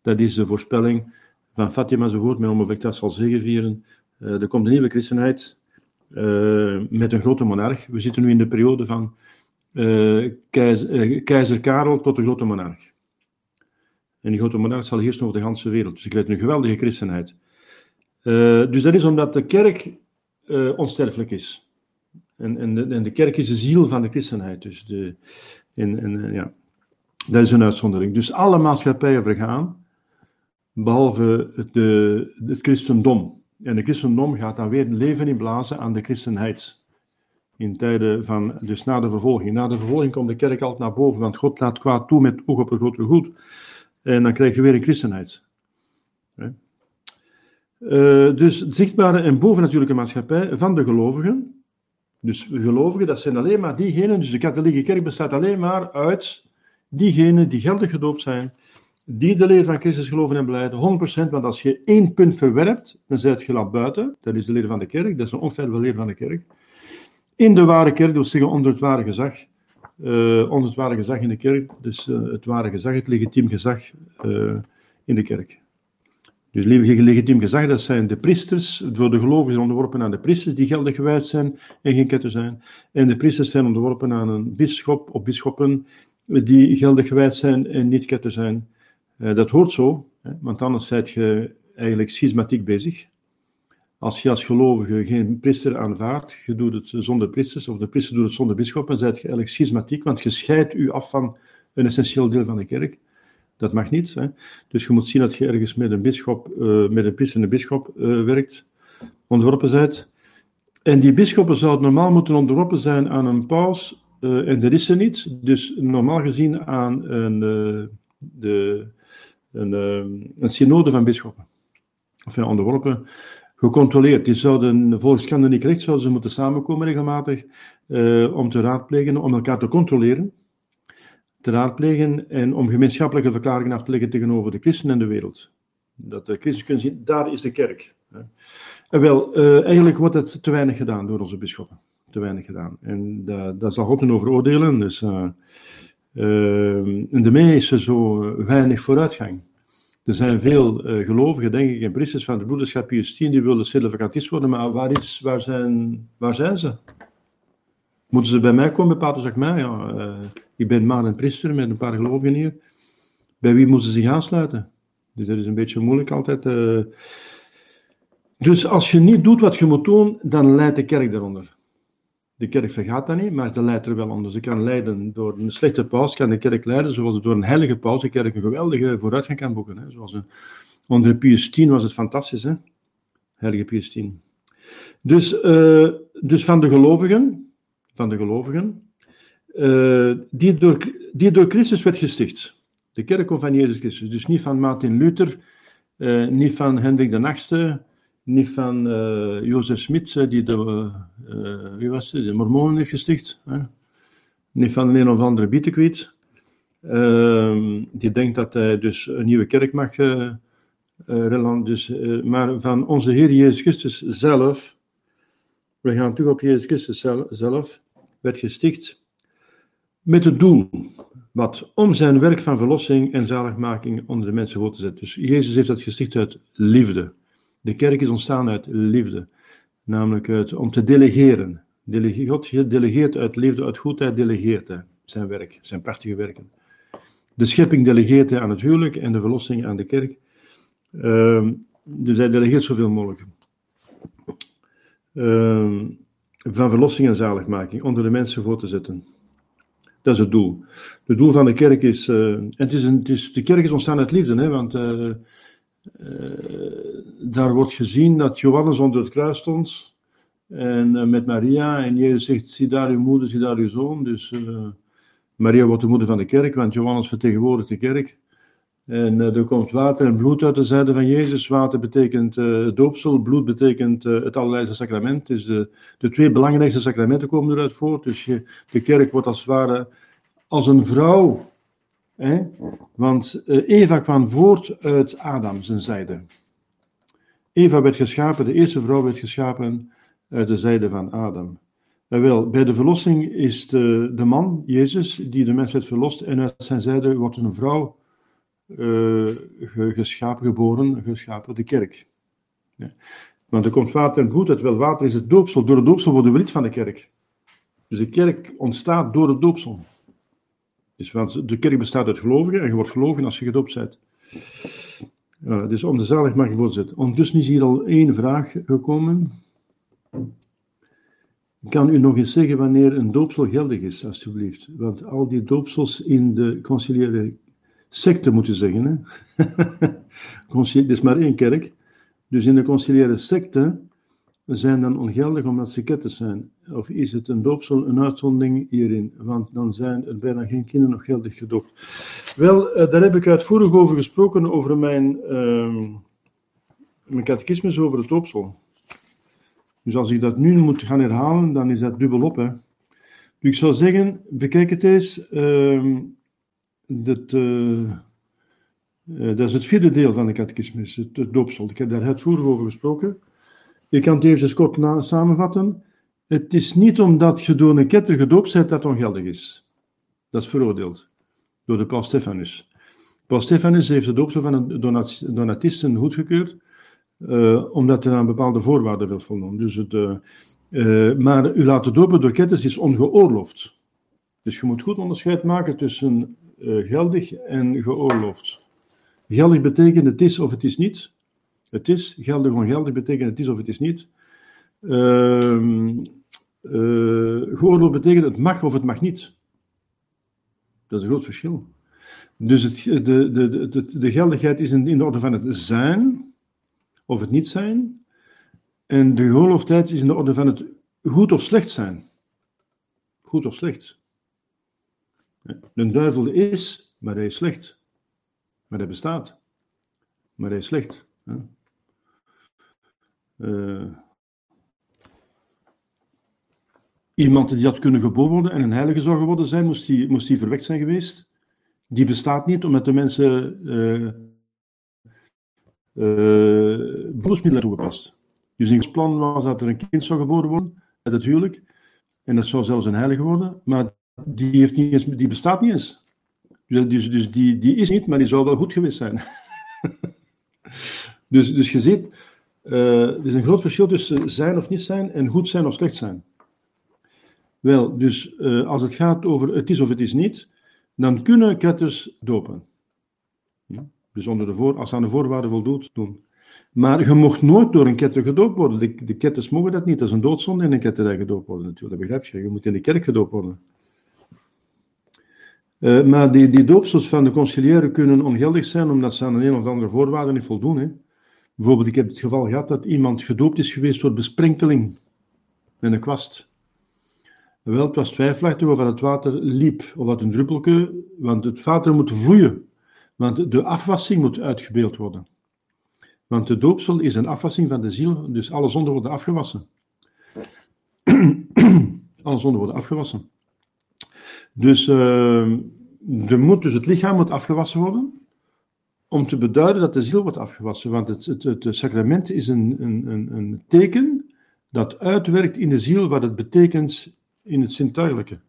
Dat is de voorspelling van Fatima enzovoort, met Omo dat zal zegevieren. Uh, er komt een nieuwe christenheid uh, met een grote monarch. We zitten nu in de periode van uh, keizer, Karel tot de grote monarch. En die grote monarch zal heersen over de hele wereld. Dus ik krijg een geweldige christenheid. dus dat is omdat de kerk onsterfelijk is. En, en, de, en de kerk is de ziel van de christenheid. Dus de, eh, ja, dat is een uitzondering. Dus alle maatschappijen vergaan, behalve het, de, het christendom. En het christendom gaat dan weer leven inblazen aan de christenheid. In tijden van, dus na de vervolging. Na de vervolging komt de kerk altijd naar boven, want God laat kwaad toe met oog op het grote goed. En dan krijg je weer een christenheid. Uh, dus zichtbare en bovennatuurlijke maatschappij van de gelovigen, dus gelovigen, dat zijn alleen maar diegenen, dus de katholieke kerk bestaat alleen maar uit diegenen die geldig gedoopt zijn, die de leer van Christus geloven en beleiden, 100%, want als je één punt verwerpt, dan zit je laat buiten, dat is de leer van de kerk, dat is een onfeilbare leer van de kerk. In de ware kerk, dat wil zeggen onder het ware gezag, uh, onder het ware gezag in de kerk, dus uh, het ware gezag, het legitiem gezag uh, in de kerk. Dus legitiem gezag, dat zijn de priesters, voor de gelovigen onderworpen aan de priesters die geldig gewijd zijn en geen ketten zijn. En de priesters zijn onderworpen aan een bisschop of bisschoppen die geldig gewijd zijn en niet ketten zijn. Uh, dat hoort zo, want anders zijt je eigenlijk schismatiek bezig. Als je als gelovige geen priester aanvaardt, je doet het zonder priesters, of de priester doet het zonder bischop, dan zijt je eigenlijk schismatiek, want je scheidt u af van een essentieel deel van de kerk. Dat mag niet. Hè? Dus je moet zien dat je ergens met een bischop, uh, met een een bischop uh, werkt, onderworpen bent. En die bisschoppen zouden normaal moeten onderworpen zijn aan een paus, uh, en dat is ze niet. Dus normaal gezien aan een, de, een, een synode van bisschoppen. Of ja, onderworpen gecontroleerd. Die zouden volgens kanoniek recht zouden ze moeten samenkomen regelmatig om te raadplegen, om elkaar te controleren, te raadplegen en om gemeenschappelijke verklaringen af te leggen tegenover de christen en de wereld. Dat de christen kunnen zien, daar is de kerk. En wel, uh, eigenlijk wordt het te weinig gedaan door onze bisschoppen. Te weinig gedaan. En daar, daar zal God over oordelen. Dus uh, de mee is er zo weinig vooruitgang. Er zijn veel uh, gelovigen, denk ik, en priesters van de broederschap Pius die willen silverkatist worden, maar waar, is, waar, zijn, waar zijn ze? Moeten ze bij mij komen, Pater mij? Ja, uh, ik ben maar een priester met een paar gelovigen hier. Bij wie moeten ze zich aansluiten? Dus dat is een beetje moeilijk altijd. Uh... Dus als je niet doet wat je moet doen, dan leidt de kerk daaronder. De kerk vergaat dat niet, maar ze leidt er wel onder. Ze kan leiden door een slechte paus, kan de kerk leiden, zoals door een heilige paus de kerk een geweldige vooruitgang kan boeken. Hè. Zoals een, onder Pius X was het fantastisch, hè? heilige Pius X. Dus, uh, dus van de gelovigen, van de gelovigen uh, die, door, die door Christus werd gesticht. De kerk van Jezus Christus. Dus niet van Martin Luther, uh, niet van Hendrik de Nachtste, niet van uh, Jozef Smit, die de, wie was de Mormonen heeft gesticht. Hè? Niet van een of andere bietenkwiet. Uh, die denkt dat hij dus een nieuwe kerk mag uh, dus, maar van onze Heer Jezus Christus zelf, we gaan terug op Jezus Christus zelf, werd gesticht met het doel, wat om zijn werk van verlossing en zaligmaking onder de mensen voor te zetten. Dus Jezus heeft dat gesticht uit liefde. De kerk is ontstaan uit liefde, namelijk uit, om te delegeren. God delegeert uit liefde, uit goedheid delegeert zijn werk, zijn prachtige werken. De schepping delegeert hij aan het huwelijk en de verlossing aan de kerk. Uh, dus hij delegeert zoveel mogelijk. Uh, van verlossing en zaligmaking onder de mensen voor te zetten. Dat is het doel. Het doel van de kerk is. Uh, het is, een, het is de kerk is ontstaan uit liefde, hè, want uh, uh, daar wordt gezien dat Johannes onder het kruis stond. En met Maria. En Jezus zegt: Zie daar uw moeder, zie daar uw zoon. Dus Maria wordt de moeder van de kerk, want Johannes vertegenwoordigt de kerk. En er komt water en bloed uit de zijde van Jezus. Water betekent doopsel, bloed betekent het allerlijste sacrament. Dus de, de twee belangrijkste sacramenten komen eruit voort. Dus de kerk wordt als het ware als een vrouw Hè? Want Eva kwam voort uit Adam zijn zijde. Eva werd geschapen, de eerste vrouw werd geschapen uit de zijde van Adam. En wel, bij de verlossing is de, de man, Jezus, die de mensheid verlost, en uit zijn zijde wordt een vrouw geschapen, geboren, geschapen, de kerk. Ja. Want er komt water en bloed uit, wel water is het doopsel. Door het doopsel worden we lid van de kerk. Dus de kerk ontstaat door het doopsel. Dus, want de kerk bestaat uit gelovigen en je wordt gelovigen als je gedoopt bent. Dus om de zalig mag je voorzetten. Ondertussen is hier al één vraag gekomen. Kan u nog eens zeggen wanneer een doopsel geldig is, alstublieft? Want al die doopsels in de conciliaire secte moeten zeggen. Hè? Is maar één kerk. Dus in de conciliaire secte zijn dan ongeldig omdat ze ketters zijn? Of is het een doopsel een uitzondering hierin? Want dan zijn er bijna geen kinderen nog geldig gedoopt. Wel, eh, daar heb ik uitvoerig over gesproken, over mijn, uh, mijn catechismus over het doopsel. Dus als ik dat nu moet gaan herhalen, dan is dat dubbelop. Hè. Dus ik zou zeggen, bekijk het eens. Uh, dat, uh, dat is het vierde deel van de catechismus, het, het doopsel. Ik heb daar uitvoerig over gesproken. Ik kan het even kort samenvatten. Het is niet omdat je door een ketter gedoopt bent dat ongeldig is. Dat is veroordeeld door de paus Stephanus. Paus Stephanus heeft de doopsel van de donatisten goedgekeurd, uh, omdat er aan bepaalde voorwaarden wil voldoen. Dus het, maar u laten dopen door ketters is ongeoorloofd. Dus je moet goed onderscheid maken tussen geldig en geoorloofd. Geldig betekent het is of het is niet. Het is, geldig, ongeldig betekent het is of het is niet. Ehm uh, geoorloofd betekent het mag of het mag niet. Dat is een groot verschil. Dus het, de, de, de, de geldigheid is in de orde van het zijn of het niet zijn. En de geoorloofdheid is in de orde van het goed of slecht zijn. Goed of slecht. De duivel is, maar hij is slecht. Maar hij bestaat. Maar hij is slecht. Uh, iemand die had kunnen geboren worden en een heilige zou geworden zijn, moest die, moest verwekt zijn geweest. Die bestaat niet omdat de mensen uh, uh, toegepast. Dus in het plan was dat er een kind zou geboren worden uit het huwelijk. En dat zou zelfs een heilige worden. Maar die, heeft niet die bestaat niet eens. Dus, dus, dus die, die is niet, maar die zou wel goed geweest zijn. dus, dus je ziet, uh, er is een groot verschil tussen zijn of niet zijn en goed zijn of slecht zijn. Wel, dus uh, als het gaat over het is of het is niet, dan kunnen ketters dopen. Ja? Dus onder de voor, als ze aan de voorwaarden voldoet, doen. Maar je mocht nooit door een ketter gedoopt worden. De, de ketters mogen dat niet. Dat is een doodzonde in een ketterij gedoopt worden natuurlijk. Dat begrijp je. Je moet in de kerk gedoopt worden. Uh, maar die, doopsels van de conciliëren kunnen ongeldig zijn omdat ze aan een, of andere voorwaarden niet voldoen. Hè. Bijvoorbeeld, ik heb het geval gehad dat iemand gedoopt is geweest door besprenkeling met een kwast. Wel, het was twijfelachtig of het water liep, of dat een druppelke, want het water moet vloeien. Want de afwassing moet uitgebeeld worden. Want de doopsel is een afwassing van de ziel, dus alle zonden worden afgewassen. alle zonden worden afgewassen. Dus, de moet, dus het lichaam moet afgewassen worden, om te beduiden dat de ziel wordt afgewassen. Want het, het, het sacrament is een, een, een, een teken dat uitwerkt in de ziel wat het betekent in het zintuigelijke.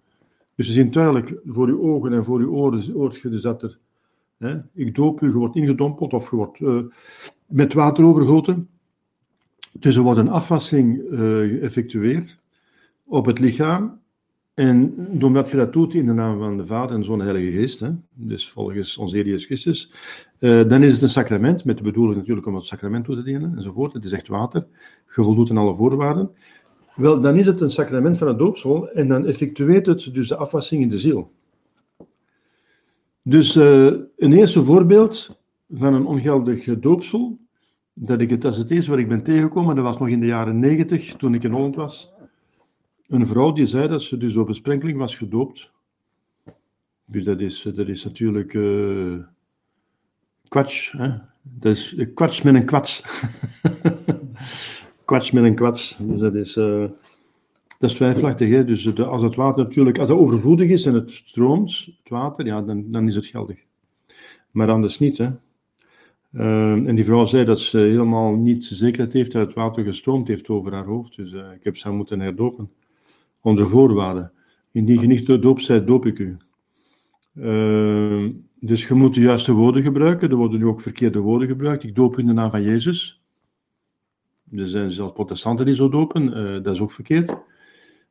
Dus zintuigelijk voor uw ogen en voor uw oren hoort je dat er, hè, ik doop u, je wordt ingedompeld of je wordt uh, met water overgoten. Dus er wordt een afwassing uh, geëffectueerd op het lichaam. En doordat je dat doet in de naam van de Vader en Zoon en Heilige Geest, hè, dus volgens onze Heer Jezus Christus, uh, dan is het een sacrament, met de bedoeling natuurlijk om het sacrament toe te dienen enzovoort. Het is echt water, je voldoet aan alle voorwaarden. Wel, dan is het een sacrament van het doopsel en dan effectueert het dus de afwassing in de ziel. Dus uh, een eerste voorbeeld van een ongeldig doopsel, dat ik het, is het eerste wat ik ben tegengekomen, dat was nog in de jaren negentig, toen ik in Holland was. Een vrouw die zei dat ze dus op besprenkeling was gedoopt. Dus dat is, dat is natuurlijk uh, kwats. Hè? Dat is kwats met een kwats. kwats met een kwats. Dus dat is, uh, dat is twijfelachtig. Hè? Dus als het water natuurlijk, als het overvloedig is en het stroomt, het water, ja, dan, dan is het geldig. Maar anders niet. Hè? Uh, en die vrouw zei dat ze helemaal niet zekerheid heeft dat het water gestroomd heeft over haar hoofd. Dus uh, ik heb ze moeten herdopen. Onder voorwaarden. Indien je niet doopt zijt, doop ik u. Uh, dus je moet de juiste woorden gebruiken. Er worden nu ook verkeerde woorden gebruikt. Ik doop in de naam van Jezus. Er zijn zelfs protestanten die zo dopen, uh, dat is ook verkeerd.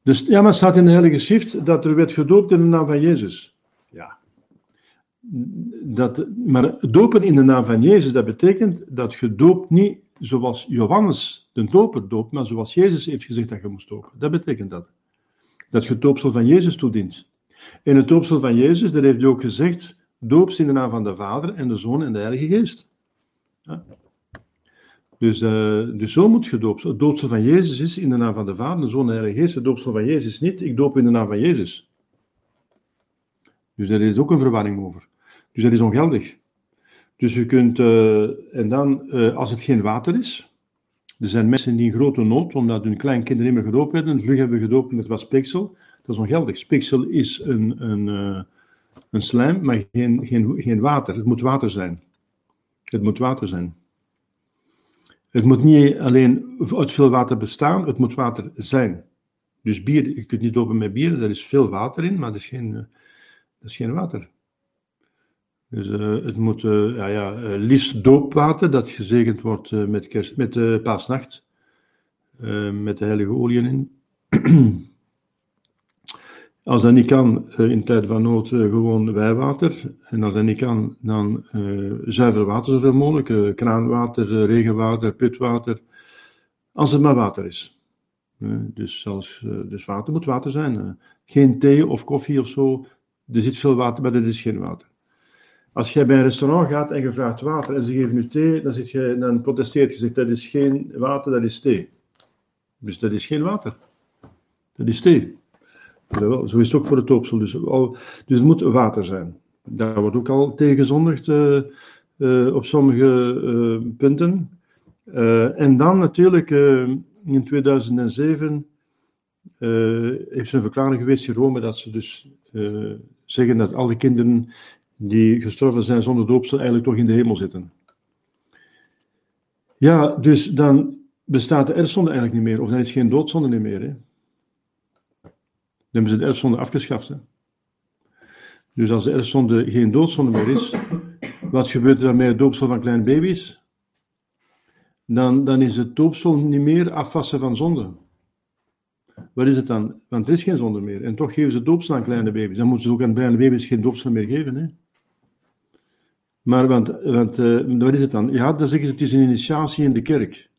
Dus ja, maar het staat in de Heilige Schrift dat er werd gedoopt in de naam van Jezus. Ja. Dat, maar dopen in de naam van Jezus, dat betekent dat je doopt niet zoals Johannes de doper doopt, maar zoals Jezus heeft gezegd dat je moest dopen. Dat betekent dat. Dat je het doopsel van Jezus toedient. In het doopsel van Jezus, daar heeft hij ook gezegd, doop in de naam van de Vader en de Zoon en de Heilige Geest. Ja. Dus, uh, dus zo moet je doopsel. Het doopsel van Jezus is in de naam van de Vader, de Zoon en de Heilige Geest. Het doopsel van Jezus niet, ik doop in de naam van Jezus. Dus daar is ook een verwarring over. Dus dat is ongeldig. Dus je kunt, uh, en dan, uh, als het geen water is, er zijn mensen die in grote nood, omdat hun kleinkinderen niet meer gedoopt werden, vlug hebben gedoopt het was speeksel. Dat is ongeldig. Speeksel is een, een, een slijm, maar geen, geen, geen water. Het moet water zijn. Het moet water zijn. Het moet niet alleen uit veel water bestaan, het moet water zijn. Dus bier, je kunt niet dopen met bier, er is veel water in, maar dat is geen, dat is geen water. Dus uh, het moet uh, ja, ja, uh, liefst doopwater, dat gezegend wordt met, kerst, met paasnacht, met de heilige olie in. Als dat niet kan, in tijd van nood gewoon wijwater. En als dat niet kan, dan zuiver water zoveel mogelijk. kraanwater, regenwater, putwater. Als het maar water is. dus, dus water moet water zijn. geen thee of koffie of zo. Er zit veel water, maar dit is geen water. Als jij bij een restaurant gaat en je vraagt water en ze geven je thee, dan, zit je, dan protesteert je. zegt dat is geen water, dat is thee. Dus dat is geen water. Dat is thee. Zo is het ook voor het doopsel. Dus, dus het moet water zijn. Daar wordt ook al tegen gezondigd uh, uh, op sommige uh, punten. en dan natuurlijk in 2007 heeft ze een verklaring geweest in Rome dat ze dus zeggen dat alle kinderen die gestorven zijn zonder doopsel eigenlijk toch in de hemel zitten. Ja, dus dan bestaat de erfzonde eigenlijk niet meer, of dan is geen doodzonde meer. Hè? Dan hebben ze de erfzonde afgeschaft. Dus als de erfzonde geen doodzonde meer is, wat gebeurt er dan met het doopsel van kleine baby's? Dan, dan is het doopsel niet meer afwassen van zonde. Wat is het dan? Want er is geen zonde meer. En toch geven ze doopsel aan kleine baby's. Dan moeten ze ook aan kleine baby's geen doopsel meer geven. Hè? Maar want, uh, wat is het dan? Ja, dan zeggen ze het is een initiatie in de kerk.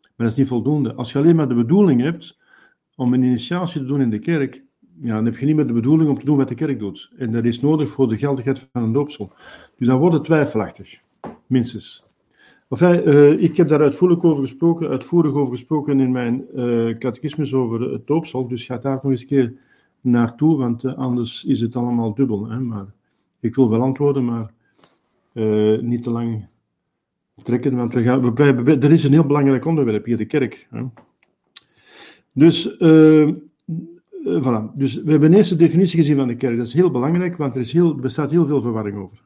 Maar dat is niet voldoende. Als je alleen maar de bedoeling hebt om een initiatie te doen in de kerk, ja, dan heb je niet meer de bedoeling om te doen wat de kerk doet. En dat is nodig voor de geldigheid van een doopsel. Dus dan wordt het twijfelachtig, minstens. Uh, ik heb daar uitvoerig over gesproken, uitvoerig over gesproken in mijn uh, catechismus over het doopsel. Dus ga daar nog eens een keer naartoe, want anders is het allemaal dubbel. Hè? Maar ik wil wel antwoorden, maar niet te lang trekken, want we gaan, we blijven, er is een heel belangrijk onderwerp hier, de kerk. Hè? Dus, uh, voilà. dus we hebben eerst de definitie gezien van de kerk. Dat is heel belangrijk, want er, is heel, bestaat heel veel verwarring over.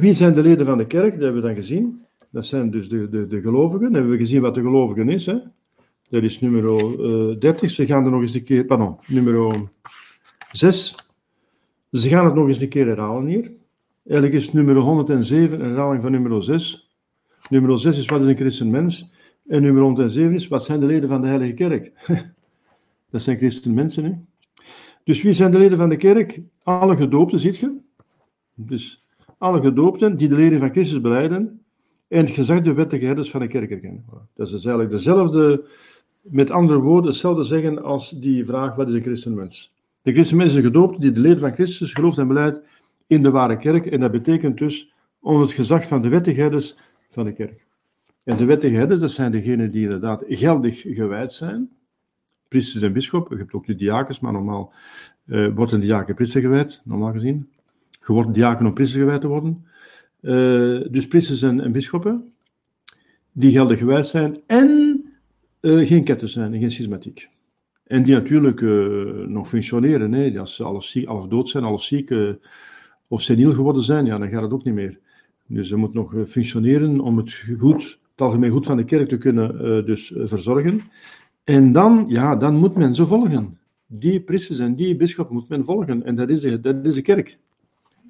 Wie zijn de leden van de kerk? Dat hebben we dan gezien. Dat zijn dus de, de, de gelovigen. Dan hebben we gezien wat de gelovigen is. Hè? Dat is nummer uh, 30. Ze gaan er nog eens een keer, pardon, nummer 6. Ze gaan het nog eens een keer herhalen hier. Eigenlijk is nummer 107 een herhaling van nummer 6. Nummer 6 is wat is een christen mens. En nummer 107 is wat zijn de leden van de Heilige Kerk? Dat zijn christen mensen. Hè? Dus wie zijn de leden van de kerk? Alle gedoopten, ziet je? Dus alle gedoopten die de leden van Christus beleiden en het gezag de wettige van de kerk erkennen. Dat is eigenlijk dezelfde, met andere woorden, hetzelfde zeggen als die vraag: wat is een christenmens? De christenmens is een gedoopte die de leden van Christus gelooft en beleidt in de ware kerk. En dat betekent dus onder het gezag van de wettigheden van de kerk. En de wettigheden, dat zijn degenen die inderdaad geldig gewijd zijn. Priesters en bisschoppen. Je hebt ook de diakens, maar normaal uh, wordt een diaken priester gewijd, normaal gezien. Je wordt diaken om priester gewijd te worden. Uh, dus priesters en, en bisschoppen, die geldig gewijd zijn en uh, geen ketten zijn en geen schismatiek. En die natuurlijk nog functioneren. Hè. Als ze alles, ziek, dood zijn, alles ziek of seniel geworden zijn, ja, dan gaat het ook niet meer. Dus ze moet nog eh, functioneren om het goed, algemeen goed van de kerk te kunnen dus verzorgen. En dan, ja, dan moet men ze volgen. Die priesters en die bisschoppen moet men volgen. En dat is de, dat is de kerk.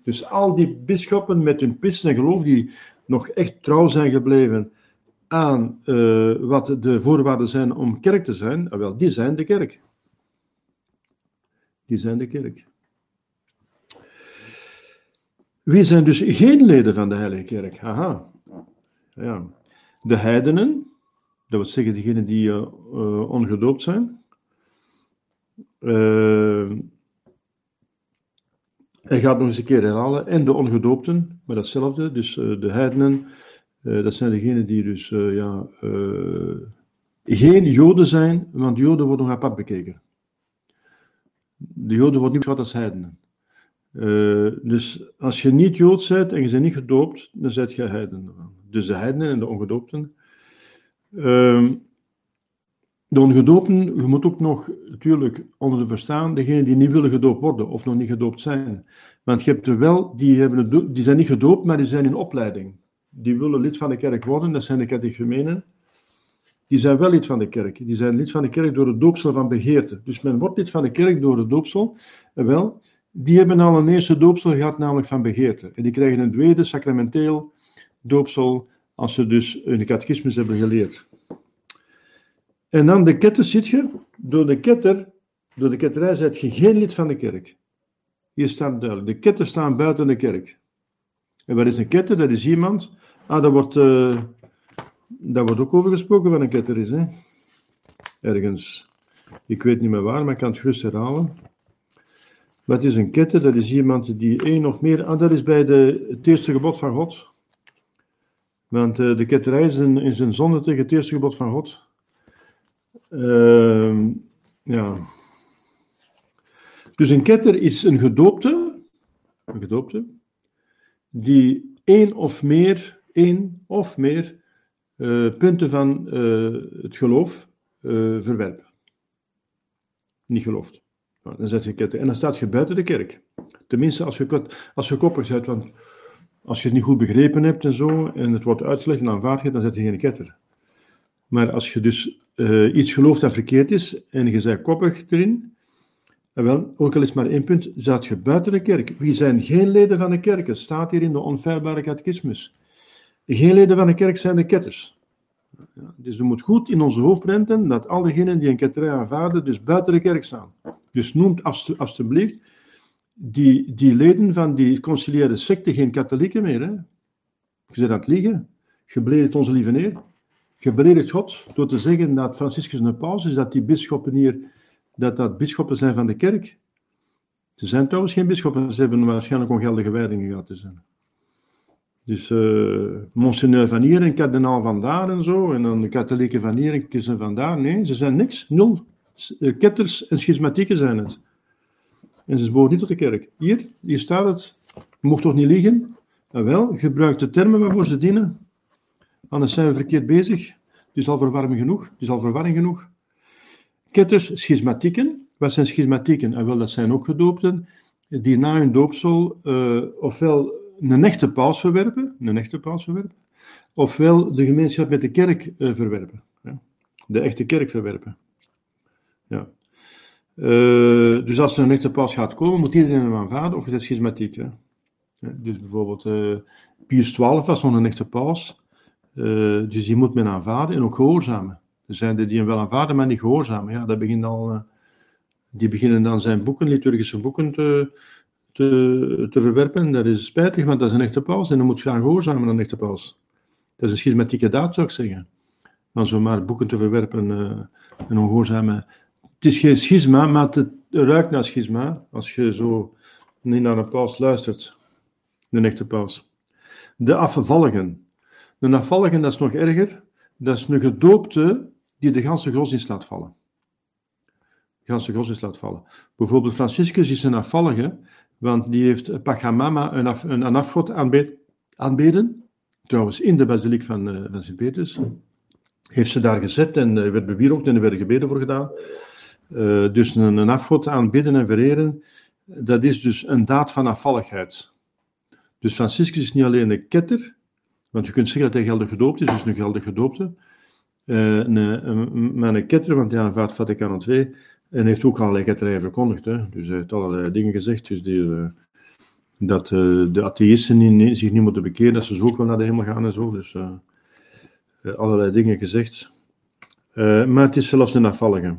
Dus al die bisschoppen met hun priester en geloof die nog echt trouw zijn gebleven aan uh, wat de voorwaarden zijn om kerk te zijn, wel, die zijn de kerk. Die zijn de kerk. Wie zijn dus geen leden van de Heilige Kerk? Haha. Ja. De heidenen, dat wil zeggen degenen die uh, uh, ongedoopt zijn. Hij gaat nog eens een keer herhalen. En de ongedoopten, maar datzelfde. Dus de heidenen, dat zijn degenen die dus ja, geen Joden zijn, want Joden worden nog apart bekeken. De Joden worden niet beschouwd als heidenen. Dus als je niet Joods bent en je bent niet gedoopt, dan zet je heiden. Dus de heidenen en de ongedoopten. Uh, de ongedoopten, je moet ook nog natuurlijk onder de verstaan, degenen die niet willen gedoopt worden of nog niet gedoopt zijn. Want je hebt er wel, die, hebben die zijn niet gedoopt, maar die zijn in opleiding. Die willen lid van de kerk worden, dat zijn de catechumenen. Die zijn wel lid van de kerk. Die zijn lid van de kerk door het doopsel van begeerte. Dus men wordt lid van de kerk door het doopsel. Wel, die hebben al een eerste doopsel gehad, namelijk van begeerte. En die krijgen een tweede sacramenteel doopsel als ze dus hun catechismus hebben geleerd. En dan de ketter zit je. Door de ketter door de ketterij zijt je geen lid van de kerk. Hier staat duidelijk, de ketten staan buiten de kerk. En wat is een ketter? Dat is iemand, ah, daar wordt, uh, wordt ook over gesproken van een ketter is, hè. Ergens. Ik weet niet meer waar, maar ik kan het gerust herhalen. Wat is een ketter? Dat is iemand die één of meer. Ah, dat is bij de, het eerste gebod van God. Want uh, de ketterij is een, is een zonde tegen het eerste gebod van God. Uh, ja. Dus een ketter is een gedoopte, een gedoopte, die één of meer, één of meer uh, punten van uh, het geloof verwerpt. Niet gelooft. Nou, dan zet je ketter. En dan staat je buiten de kerk. Tenminste, als je, als je koppig zet, want als je het niet goed begrepen hebt en zo, en het wordt uitgelegd en aanvaard je, dan zet je geen ketter. Maar als je dus iets gelooft dat verkeerd is, en je bent koppig erin, wel, ook al is maar één punt, zat je buiten de kerk. Wie zijn geen leden van de kerk? Het staat hier in de onfeilbare catechismus. Geen leden van de kerk zijn de ketters. Ja, dus we moeten goed in onze hoofd prenten dat al diegenen die een ketterij aanvaarden, dus buiten de kerk staan. Dus noemt alstublieft die, die leden van die conciliaire secte geen katholieken meer. Hè? Je het liegen. Je beledigt onze lieve neer. Je beledigt God door te zeggen dat Franciscus een paus is, dat die bisschoppen hier, dat dat bisschoppen zijn van de kerk. Ze zijn trouwens geen bisschoppen, ze hebben waarschijnlijk ongeldige wijdingen gehad. Dus, dus uh, Monseigneur van hier en kardinaal van daar en zo, en dan de katholieken van hier en kiezen van daar. Nee, ze zijn niks, nul. Eh, ketters en schismatieken zijn het. En ze behoren niet tot de kerk. Hier, hier staat het. Mocht toch niet liegen? En wel, gebruik de termen waarvoor ze dienen. Anders zijn we verkeerd bezig. Het is al verwarming genoeg. Het is al verwarring genoeg. Ketters, schismatieken. Wat zijn schismatieken? En wel, dat zijn ook gedoopten die na hun doopsel uh, ofwel een echte paus verwerpen, een echte paus verwerpen, ofwel de gemeenschap met de kerk uh, verwerpen. De echte kerk verwerpen. Ja. Uh, dus als er een echte paus gaat komen, moet iedereen hem aanvaarden, of is dat schismatiek. Dus bijvoorbeeld Pius XII was nog een echte paus, dus die moet men aanvaarden en ook gehoorzamen. Er zijn er die hem wel aanvaarden, maar niet gehoorzamen. Ja, dat begint al, die beginnen dan zijn boeken, liturgische boeken, te, te, te verwerpen. Dat is spijtig, want dat is een echte paus en dan moet je gaan gehoorzamen aan een echte paus. Dat is een schismatieke daad, zou ik zeggen. Maar zomaar boeken te verwerpen en ongehoorzamen het is geen schisma, maar het ruikt naar schisma. Als je zo niet naar een paus luistert. De echte paus. De afvalligen. De afvalligen, dat is nog erger. Dat is een gedoopte die de ganse godsdienst laat vallen. De ganse godsdienst laat vallen. Bijvoorbeeld Franciscus is een afvallige, want die heeft Pachamama, een, af, een, een afgod aanbeden. Trouwens, in de basiliek van, uh, van Sint-Petrus. Heeft ze daar gezet en uh, werd bewierookt en er werden gebeden voor gedaan. Uh, dus een, een afgod aanbidden en vereren, dat is dus een daad van afvalligheid. Dus Franciscus is niet alleen een ketter, want je kunt zeggen dat hij geldig gedoopt is, dus een geldig gedoopte. Uh, een, een, maar een ketter, want hij aanvaardt Vaticaan II en heeft ook allerlei ketterijen verkondigd. Hè. Dus hij heeft allerlei dingen gezegd, dus die, uh, dat de atheïsten niet, zich niet moeten bekeren, dat ze zo ook wel naar de hemel gaan en zo. Dus allerlei dingen gezegd. maar het is zelfs een afvallige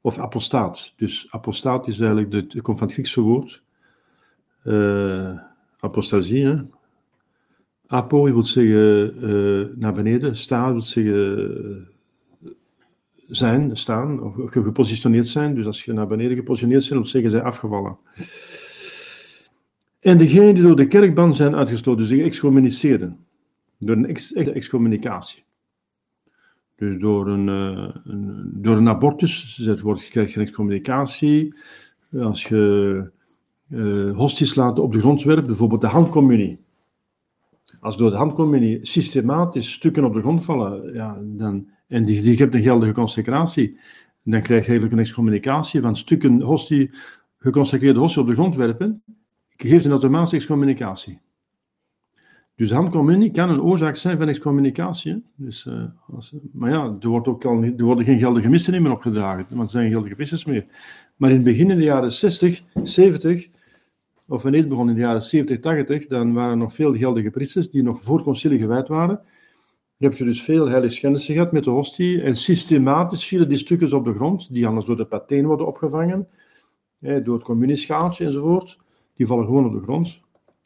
of apostaat. Dus apostaat is eigenlijk, de, het komt van het Griekse woord, uh, apostasie. Apo wil zeggen uh, naar beneden, sta wil zeggen uh, zijn, staan, of gepositioneerd zijn. Dus als je naar beneden gepositioneerd bent, wil zeggen zij afgevallen. En degenen die door de kerkban zijn uitgestoten, dus excommuniceerden, door een ex excommunicatie. Dus door een, uh, een, door een abortus, dat wordt, krijg je excommunicatie. Als je uh, hosties laat op de grond werpt, bijvoorbeeld de handcommunie. Als door de handcommunie systematisch stukken op de grond vallen, ja, dan, en die, die hebt een geldige consecratie, dan krijg je eigenlijk een excommunicatie van stukken hostie, geconsecreerde op de grond werpen, geeft een automatische excommunicatie. Dus handcommunie kan een oorzaak zijn van excommunicatie. Dus, uh, als, maar ja, er, wordt ook al, er worden geen geldige missen meer opgedragen, want er zijn geldige vissers meer. Maar in het begin in de jaren 60, 70, of wanneer het begon in de jaren 70, 80, dan waren er nog veel geldige priesters die nog voor concilie gewijd waren. heb je dus veel heiligschennissen gehad met de hostie. En systematisch vielen die stukjes op de grond, die anders door de pateen worden opgevangen. door het communieschaaltje enzovoort. Die vallen gewoon op de grond.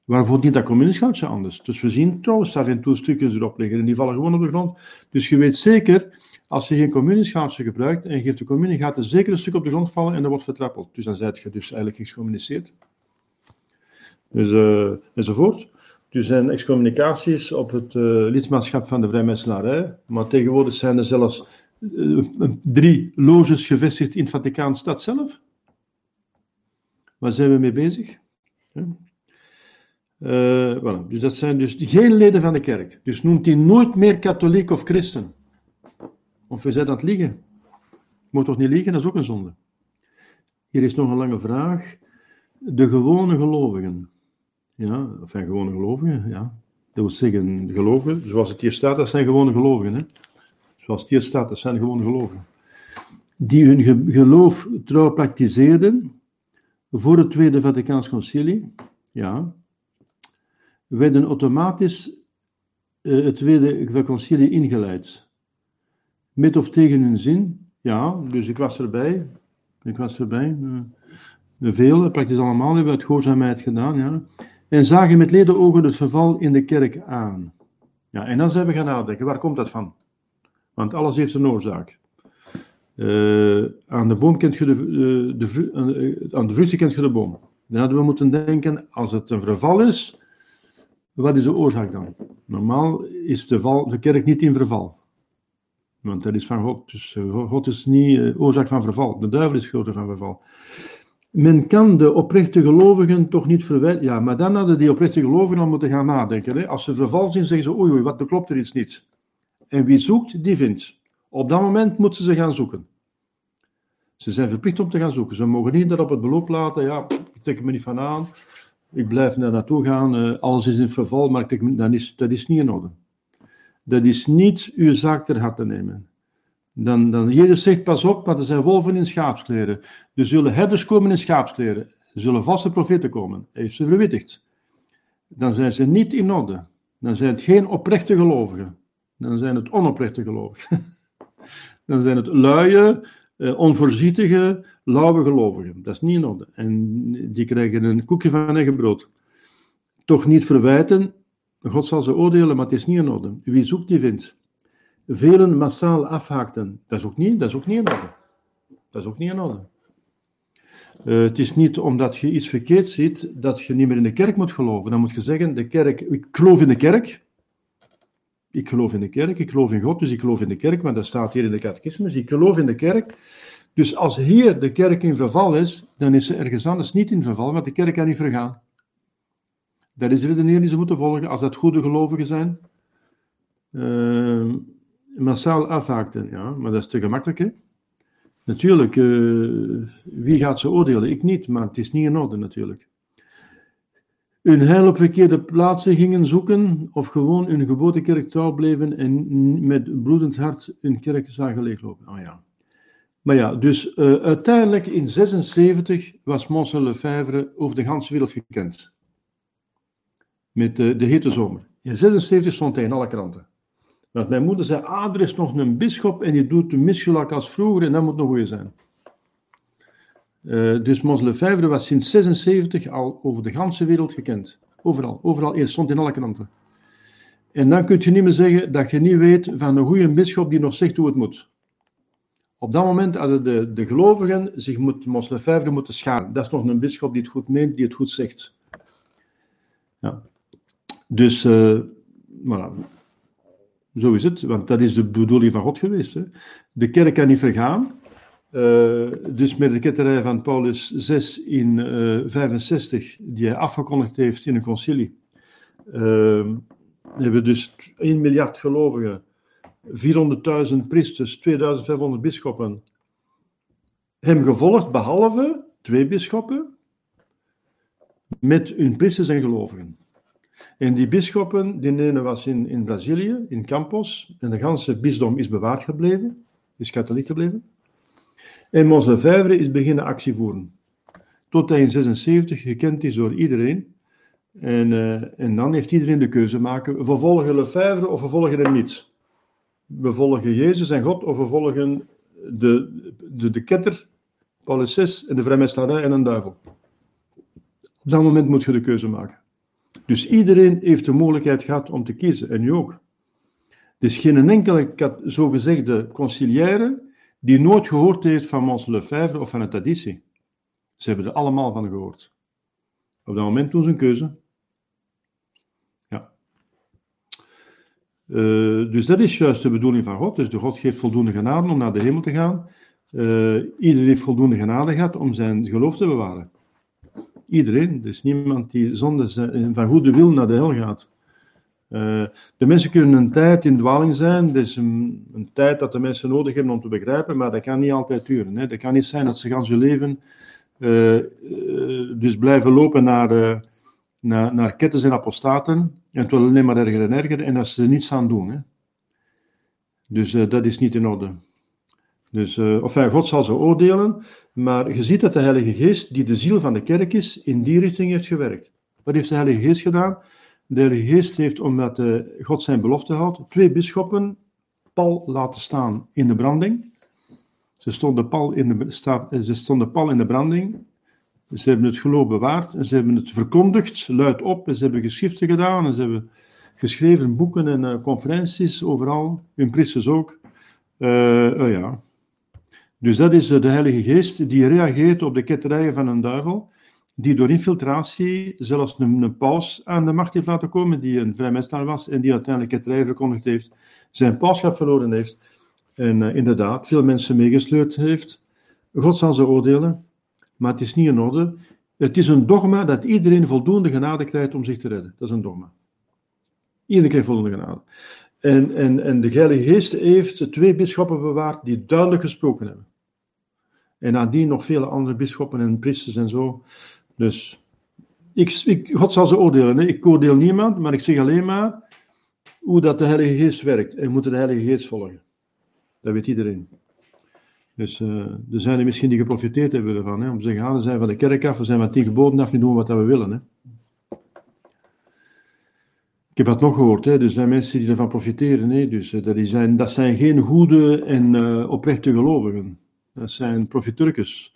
Waarvoor niet dat communieschaaltje anders. Dus we zien trouwens af en toe stukjes erop liggen en die vallen gewoon op de grond. Dus je weet zeker, als je geen communieschaaltje gebruikt en geeft de communie, gaat er zeker een stuk op de grond vallen en dat wordt vertrappeld. Dus dan zijt je dus eigenlijk excommuniceerd. Dus, uh, enzovoort. Er zijn excommunicaties op het uh, lidmaatschap van de vrijmetselarij, maar tegenwoordig zijn er zelfs uh, drie loges gevestigd in het Vaticaanstad zelf. Waar zijn we mee bezig? Voilà. Dus dat zijn dus geen leden van de kerk. Dus noemt hij nooit meer katholiek of christen. Of we zijn het liegen. Moet toch niet liegen, dat is ook een zonde. Hier is nog een lange vraag. De gewone gelovigen. Ja, of zijn gewone gelovigen, ja. Dat wil zeggen, gelovigen, zoals het hier staat, dat zijn gewone gelovigen. Hè? Zoals het hier staat, dat zijn gewone gelovigen. Die hun geloof trouw praktiseerden voor het Tweede Vaticaans Concilie, ja, werden automatisch uh, het Tweede Concilie ingeleid. Met of tegen hun zin, ja, dus ik was erbij. Ik was erbij. Uh, de velen, praktisch allemaal, hebben uit gehoorzaamheid gedaan, ja en zagen met ledenogen het verval in de kerk aan. Ja, en dan zijn we gaan nadenken, waar komt dat van? Want alles heeft een oorzaak. Uh, aan de boom kent je de, de, de, aan de vruchten kent je de boom. Dan hadden we moeten denken, als het een verval is, wat is de oorzaak dan? Normaal is de, kerk niet in verval. Want dat is van God. Dus eh, God is niet uh, oorzaak van verval. De duivel is groter van verval men kan de oprechte gelovigen toch niet verwijten. Ja, maar dan hadden die oprechte gelovigen al moeten gaan nadenken. Hè? Als ze verval zien, zeggen ze: oei, oei, wat, klopt er iets niet. En wie zoekt, die vindt. Op dat moment moeten ze gaan zoeken. Ze zijn verplicht om te gaan zoeken. Ze mogen niet dat op het beloop laten. Ja, ik trek me niet van aan. Ik blijf naar naartoe gaan. Uh, alles is in verval, maar ik dat, is, dat is niet in orde. Dat is niet uw zaak ter harte nemen. Dan, dan Jezus zegt, pas op, want er zijn wolven in schaapskleren. Er zullen herders komen in schaapskleren. Er zullen vaste profeten komen. Hij heeft ze verwittigd. Dan zijn ze niet in orde. Dan zijn het geen oprechte gelovigen. Dan zijn het onoprechte gelovigen. dan zijn het luie, eh, onvoorzichtige, lauwe gelovigen. Dat is niet in orde. En die krijgen een koekje van eigen brood. Toch niet verwijten. God zal ze oordelen, maar het is niet in orde. Wie zoekt, die vindt velen massaal afhaakten. Dat is ook niet, dat is ook niet in orde. Dat is ook niet in orde. Uh, het is niet omdat je iets verkeerd ziet dat je niet meer in de kerk moet geloven. Dan moet je zeggen: de kerk, ik geloof in de kerk. Ik geloof in de kerk, ik geloof in God, dus ik geloof in de kerk, maar dat staat hier in de catechismus. Ik geloof in de kerk. Dus als hier de kerk in verval is, dan is ze ergens anders niet in verval, want de kerk kan niet vergaan. Dat is de redenering die ze moeten volgen, als dat goede gelovigen zijn. Uh, massaal afhaakten. Ja, maar dat is te gemakkelijk, hè? Natuurlijk, uh, wie gaat ze oordelen? Ik niet, maar het is niet in orde natuurlijk. Hun heil op verkeerde plaatsen gingen zoeken, of gewoon hun geboortekerk trouw bleven en met bloedend hart hun kerk zagen leeglopen. Oh ja. Maar ja, dus uh, uiteindelijk in 76 was Mons Lefebvre over de hele wereld gekend. Met uh, de hete zomer. In 76 stond hij in alle kranten. Want mijn moeder zei, ah, er is nog een bisschop en die doet de misgelak als vroeger en dat moet nog goed zijn. Uh, dus Mons Lefebvre was sinds 76 al over de ganse wereld gekend. Overal, overal, eerst stond in alle kranten. En dan kun je niet meer zeggen dat je niet weet van een goede bisschop die nog zegt hoe het moet. Op dat moment hadden de, de gelovigen zich moet, Mons moeten scharen. Dat is nog een bisschop die het goed meent, die het goed zegt. Ja. Dus, uh, voilà. Zo is het, want dat is de bedoeling van God geweest. Hè. De kerk kan niet vergaan. Uh, dus met de ketterij van Paulus 6 in uh, eh, 65, die hij afgekondigd heeft in een concilie, uh, hebben dus 1 miljard gelovigen, 400.000 priesters, 2500 bisschoppen hem gevolgd, behalve twee bisschoppen met hun priesters en gelovigen. En die bisschoppen, die ene was in, in Brazilië, in Campos, en de ganse bisdom is bewaard gebleven, is katholiek gebleven. En Mons Lefebvre is beginnen actie voeren. Tot hij in 76 gekend is door iedereen. En, uh, en dan heeft iedereen de keuze maken, vervolgen Lefebvre of vervolgen hem niet. we volgen Jezus en God of we volgen de, de, de ketter, Paulus 6 en de vrijmetselarij en een duivel. Op dat moment moet je de keuze maken. Dus iedereen heeft de mogelijkheid gehad om te kiezen, en nu ook. Er is geen enkele zogezegde conciliaire die nooit gehoord heeft van Mons Lefebvre of van een traditie. Ze hebben er allemaal van gehoord. Op dat moment doen ze een keuze. Ja. Uh, dus dat is juist de bedoeling van God. Dus de God geeft voldoende genade om naar de hemel te gaan. Uh, iedereen heeft voldoende genade gehad om zijn geloof te bewaren. Iedereen. Er is niemand die zonder zijn, van goede wil naar de hel gaat. Uh, de mensen kunnen een tijd in dwaling zijn. Is een, een, tijd dat de mensen nodig hebben om te begrijpen, maar dat kan niet altijd duren. Hè. Dat kan niet zijn dat ze gaan hun leven uh, dus blijven lopen naar, naar, naar kettens en apostaten. En het wil alleen maar erger en erger en dat ze er niets aan doen. Hè. Dus dat is niet in orde. Dus, of God zal ze oordelen, maar je ziet dat de Heilige Geest, die de ziel van de kerk is, in die richting heeft gewerkt. Wat heeft de Heilige Geest gedaan? De Heilige Geest heeft, omdat uh, God zijn belofte houdt, twee bisschoppen Paul laten staan in de branding. Ze stonden Paul in de, eh, ze stonden in de branding. Ze hebben het geloof bewaard en ze hebben het verkondigd, luid op. En ze hebben geschriften gedaan en ze hebben geschreven boeken en uh, conferenties overal. Hun priesters ook. Uh, ja. Dus dat is de Heilige Geest die reageert op de ketterijen van een duivel die door infiltratie zelfs een, een, paus aan de macht heeft laten komen, die een vrijmetselaar was en die uiteindelijk het rij verkondigd heeft, zijn pauschap verloren heeft en uh, inderdaad veel mensen meegesleurd heeft. God zal ze oordelen, maar het is niet in orde. Het is een dogma dat iedereen voldoende genade krijgt om zich te redden. Dat is een dogma. Iedereen krijgt voldoende genade. En, en, en de Heilige Geest heeft twee bisschoppen bewaard die duidelijk gesproken hebben. En nadien nog vele andere bisschoppen en priesters en zo. Dus ik, ik, God zal ze oordelen. Hè. Ik oordeel niemand, maar ik zeg alleen maar hoe dat de Heilige Geest werkt. En we moeten de Heilige Geest volgen. Dat weet iedereen. Dus uh, er zijn er misschien die geprofiteerd hebben ervan. Hè, om te zeggen, ah, we zijn van de kerk af, we zijn van tien geboden af, nu doen wat we willen. Hè. Ik heb dat nog gehoord, hè. er zijn mensen die ervan profiteren. Hè. Dus uh, dat, zijn, dat zijn geen goede en uh, oprechte gelovigen. Dat zijn profiturkes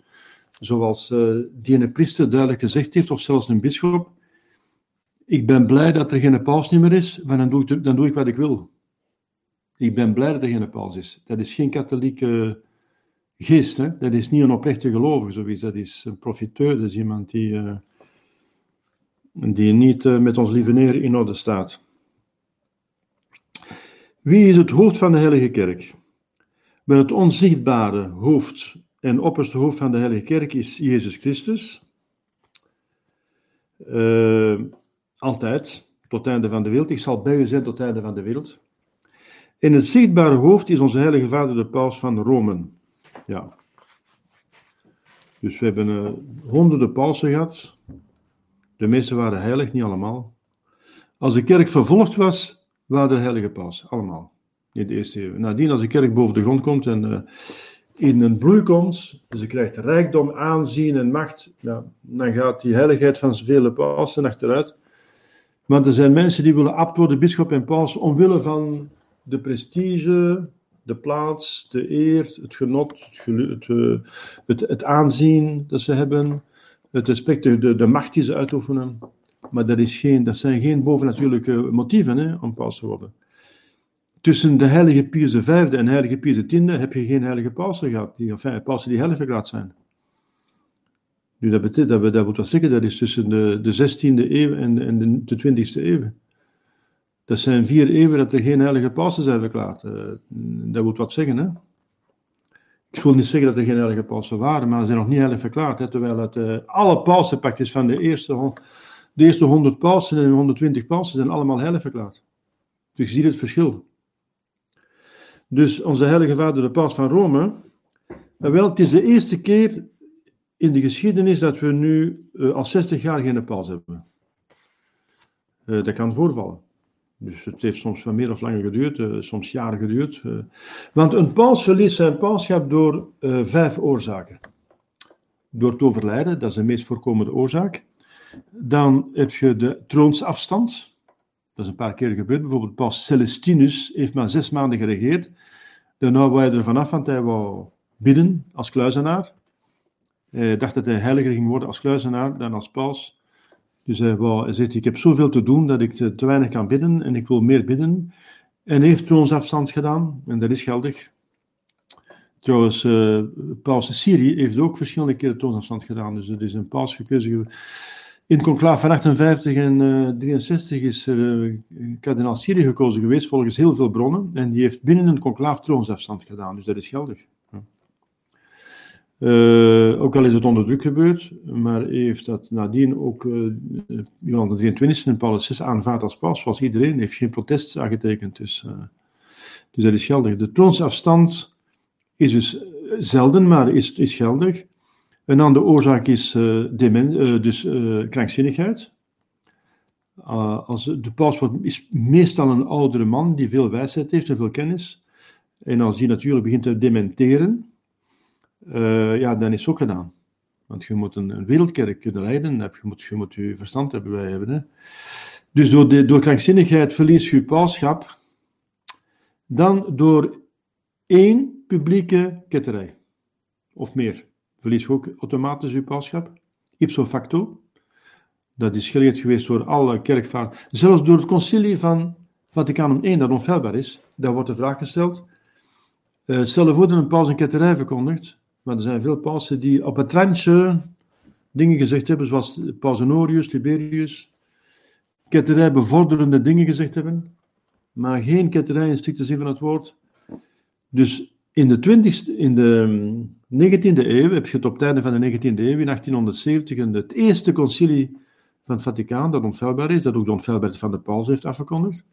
zoals uh, die ene priester duidelijk gezegd heeft, of zelfs een bisschop, ik ben blij dat er geen paus meer is, maar dan doe, ik, dan doe ik wat ik wil. Ik ben blij dat er geen paus is. Dat is geen katholieke geest, hè? dat is niet een oprechte gelovige, zoiets. dat is een profiteur, dat is iemand die, uh, die niet uh, met ons lieve neer in orde staat. Wie is het hoofd van de Heilige Kerk? Wel het onzichtbare hoofd en opperste hoofd van de Heilige Kerk is Jezus Christus. Uh, altijd, tot het einde van de wereld. Ik zal bij u zijn tot het einde van de wereld. In het zichtbare hoofd is onze Heilige Vader de Paus van Rome. Ja. Dus we hebben uh, honderden pausen gehad. De meeste waren heilig, niet allemaal. Als de kerk vervolgd was, waren er heilige paus. Allemaal. In de eerste eeuw. Nadien, als de kerk boven de grond komt en uh, in een bloei komt, dus je krijgt rijkdom, aanzien en macht, dan gaat die heiligheid van vele pausen achteruit. Want er zijn mensen die willen abt worden, bischop en paus, omwille van de prestige, de plaats, de eer, het genot, het, het, het, het aanzien dat ze hebben, het respect, de, de macht die ze uitoefenen. Maar dat, is geen, dat zijn geen bovennatuurlijke motieven hè, om paus te worden. Tussen de heilige Pius V en heilige Pius X heb je geen heilige pausen gehad, die, enfin, pausen die heilig verklaard zijn. Nu, dat betekent, dat, dat moet wel zeggen, dat is tussen de, de 16e eeuw en, en de, de 20e eeuw. Dat zijn vier eeuwen dat er geen heilige pausen zijn verklaard. Uh, dat moet wat zeggen, hè. Ik wil niet zeggen dat er geen heilige pausen waren, maar ze zijn nog niet heilig verklaard. Terwijl het, uh, alle pausenpakjes van de eerste, de eerste 100 pausen en 120 pausen zijn allemaal heilig verklaard. Dus je ziet het verschil. Dus onze heilige vader, de paus van Rome. Wel, het is de eerste keer in de geschiedenis dat we nu uh, al 60 jaar geen paus hebben. Uh, dat kan voorvallen. Dus het heeft soms wat meer of langer geduurd, soms jaren geduurd. want een paus verliest zijn pauschap door vijf oorzaken. Door het overlijden, dat is de meest voorkomende oorzaak. Dan heb je de troonsafstand. Dat is een paar keer gebeurd. Bijvoorbeeld paus Celestinus heeft maar zes maanden geregeerd. Daarna wou hij er vanaf, want hij wou bidden als kluizenaar. Hij dacht dat hij heiliger ging worden als kluizenaar dan als paus. Dus hij, wou, zegt, ik heb zoveel te doen dat ik te, weinig kan bidden en ik wil meer bidden. En heeft troonsafstand gedaan en dat is geldig. Trouwens, uh, paus Syrië heeft ook verschillende keren troonsafstand gedaan. Dus er is een paus gekozen in conclave van 58 en uh, 63 is er uh, kardinaal Syrië gekozen geweest, volgens heel veel bronnen. En die heeft binnen een conclave troonsafstand gedaan, dus dat is geldig. Uh, ook al is het onder druk gebeurd, maar heeft dat nadien ook uh, Johan de 23 en Paulus VI aanvaard als paus, zoals iedereen, heeft geen protest aangetekend. Dus, dus dat is geldig. De troonsafstand is dus zelden, maar is, is geldig. Een andere oorzaak is uh, demen, uh, dus uh, krankzinnigheid. als de paus wordt, is meestal een oudere man die veel wijsheid heeft en veel kennis. En als die natuurlijk begint te dementeren, ja, dan is het ook gedaan. Want je moet een, een wereldkerk kunnen leiden, je moet, je moet verstand hebben wij hebben. Hè. Dus door, de, door krankzinnigheid verlies je pauschap, dan door één publieke ketterij. Of meer verlies je ook automatisch je pauschap. Ipso facto. Dat is geleerd geweest door alle kerkvaders. Zelfs door het concilie van Vaticanum I, dat onfeilbaar is. Daar wordt de vraag gesteld. Uh, stel voor dat een paus een ketterij verkondigt. Maar er zijn veel pausen die op het randje dingen gezegd hebben, zoals paus Honorius, Liberius. Ketterij bevorderende dingen gezegd hebben. Maar geen ketterij in strikte zin van het woord. Dus in de, 20, in de 19e eeuw, heb je het op het einde van de 19e eeuw, in 1870, het eerste concilie van het Vaticaan, dat onfeilbaar is, dat ook de onfeilbaarheid van de paus heeft afgekondigd.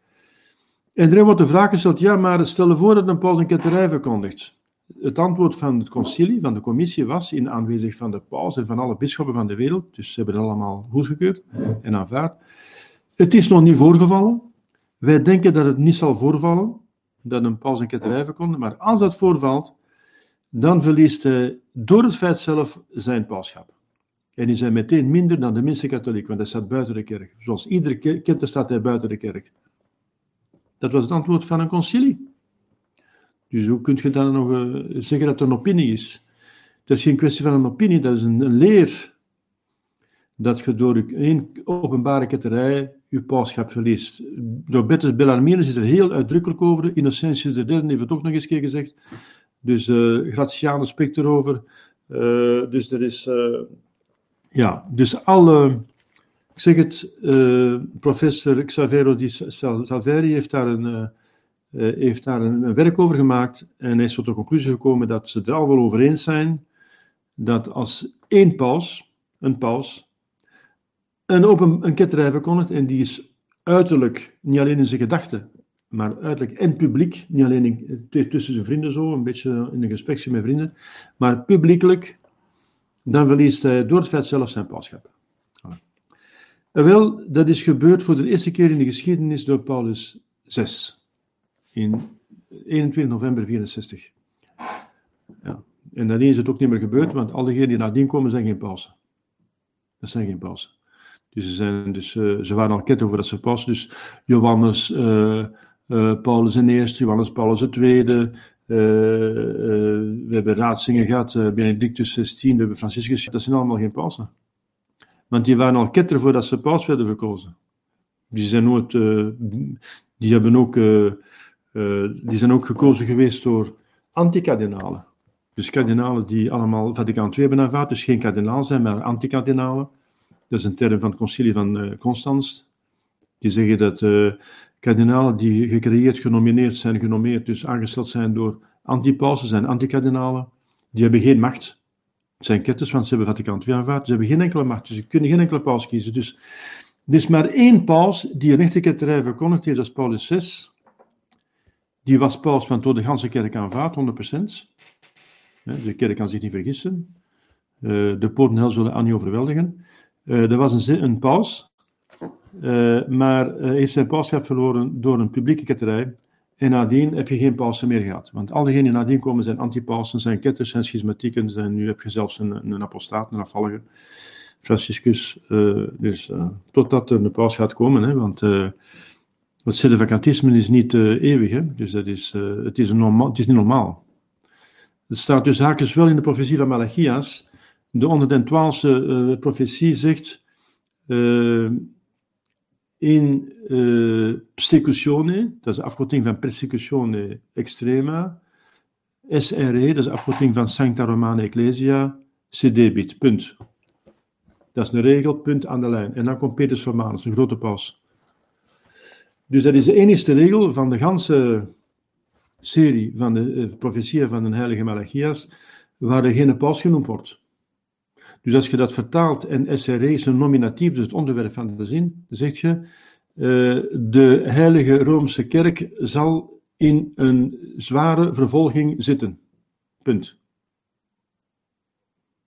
En er wordt de vraag gesteld, ja, maar stel je voor dat een paus een ketterij verkondigt. Het antwoord van het concilie, van de commissie, was, in aanwezig van de paus en van alle bisschoppen van de wereld, dus ze hebben het allemaal goedgekeurd en aanvaard, het is nog niet voorgevallen. Wij denken dat het niet zal voorvallen, dat een paus een ketterij verkondigt, maar als dat voorvalt, dan verliest hij door het feit zelf zijn pauschap. En die zijn meteen minder dan de minste katholiek, want hij staat buiten de kerk. Zoals iedere ketter staat hij buiten de kerk. Dat was het antwoord van een concilie. Dus hoe kun je dan nog uh, zeggen dat het een opinie is? Dat is geen kwestie van een opinie, dat is een leer. Dat je door één openbare ketterij je pauschap verliest. Door Bertus Bellarminus is er heel uitdrukkelijk over. Innocentius III heeft het ook nog eens keer gezegd. Dus uh, Gratianus spreekt erover. Uh, dus er is, uh, ja, dus alle, ik zeg het, professor Xavero di Salveri heeft daar, een, heeft daar een, een, werk over gemaakt en hij is tot de conclusie gekomen dat ze er al wel over eens zijn dat als één paus, een paus, een open een ketterij verkondigt en die is uiterlijk, niet alleen in zijn gedachten, maar uiterlijk en publiek, niet alleen tussen zijn vrienden zo, een beetje in een gesprekje met vrienden, maar publiekelijk, dan verliest hij door het feit zelf zijn pauschap. En wel, dat is gebeurd voor de eerste keer in de geschiedenis door Paulus VI, in 21 november 64. Ja. En daarin is het ook niet meer gebeurd, want alle degenen die nadien komen zijn geen pausen. Dat zijn geen pausen. Dus ze, zijn dus, uh, ze waren al ketten voor dat ze paus. Dus Johannes, uh, uh, Paulus I, Johannes Paulus II. Uh, uh, we hebben Raadsingen gehad, Benedictus XVI, we hebben Franciscus. Dat zijn allemaal geen pausen. Want die waren al ketter voordat ze paus werden verkozen. Die zijn, die hebben ook, die zijn ook gekozen geweest door antikardinalen. Dus kardinalen die allemaal Vaticaan II hebben aanvaard, dus geen kardinaal zijn, maar antikardinalen. Dat is een term van het concilie van Constans. Die zeggen dat kardinalen die gecreëerd, genomineerd zijn, genomineerd, dus aangesteld zijn door antipausen, zijn antikardinalen, die hebben geen macht. Het zijn ketters, want ze hebben Vaticaan II aanvaard, ze hebben geen enkele macht, dus ze kunnen geen enkele paus kiezen. Dus er is maar één paus die een echte ketterij verkondigd heeft, dat is Paulus VI. Die was paus van door de ganse kerk aanvaard, 100%. De kerk kan zich niet vergissen. Eh, de poorten hel zullen aan niet overweldigen. Er eh, was een, een paus uh, maar uh, heeft zijn pauschap verloren door een publieke ketterij. En nadien heb je geen pausen meer gehad. Want al diegenen die nadien komen zijn antipausen, zijn ketters, zijn schismatieken. Zijn, nu heb je zelfs een, een apostaat, een afvallige. Franciscus. Uh, dus totdat er een paus gaat komen. Hè, want Het sedevacantisme is niet uh, eeuwig, dus dat is, uh, het, is het is niet normaal. Het staat dus haakjes wel in de profetie van Malachias. De 112e uh, profetie zegt in persecutione, dat is de afkorting van persecutione extrema, SRE, dat is de afkorting van Sancta Romana Ecclesia, cedebit, punt. Dat is een regel, punt aan de lijn. En dan komt Petrus Romanus, een grote paus. Dus dat is de enige regel van de ganse serie van de uh, profetieën van de heilige Malachias, waar er geen paus genoemd wordt. Dus als je dat vertaalt en SRE is een nominatief, dus het onderwerp van de zin, dan zeg je, uh, de heilige Roomse kerk zal in een zware vervolging zitten. Punt.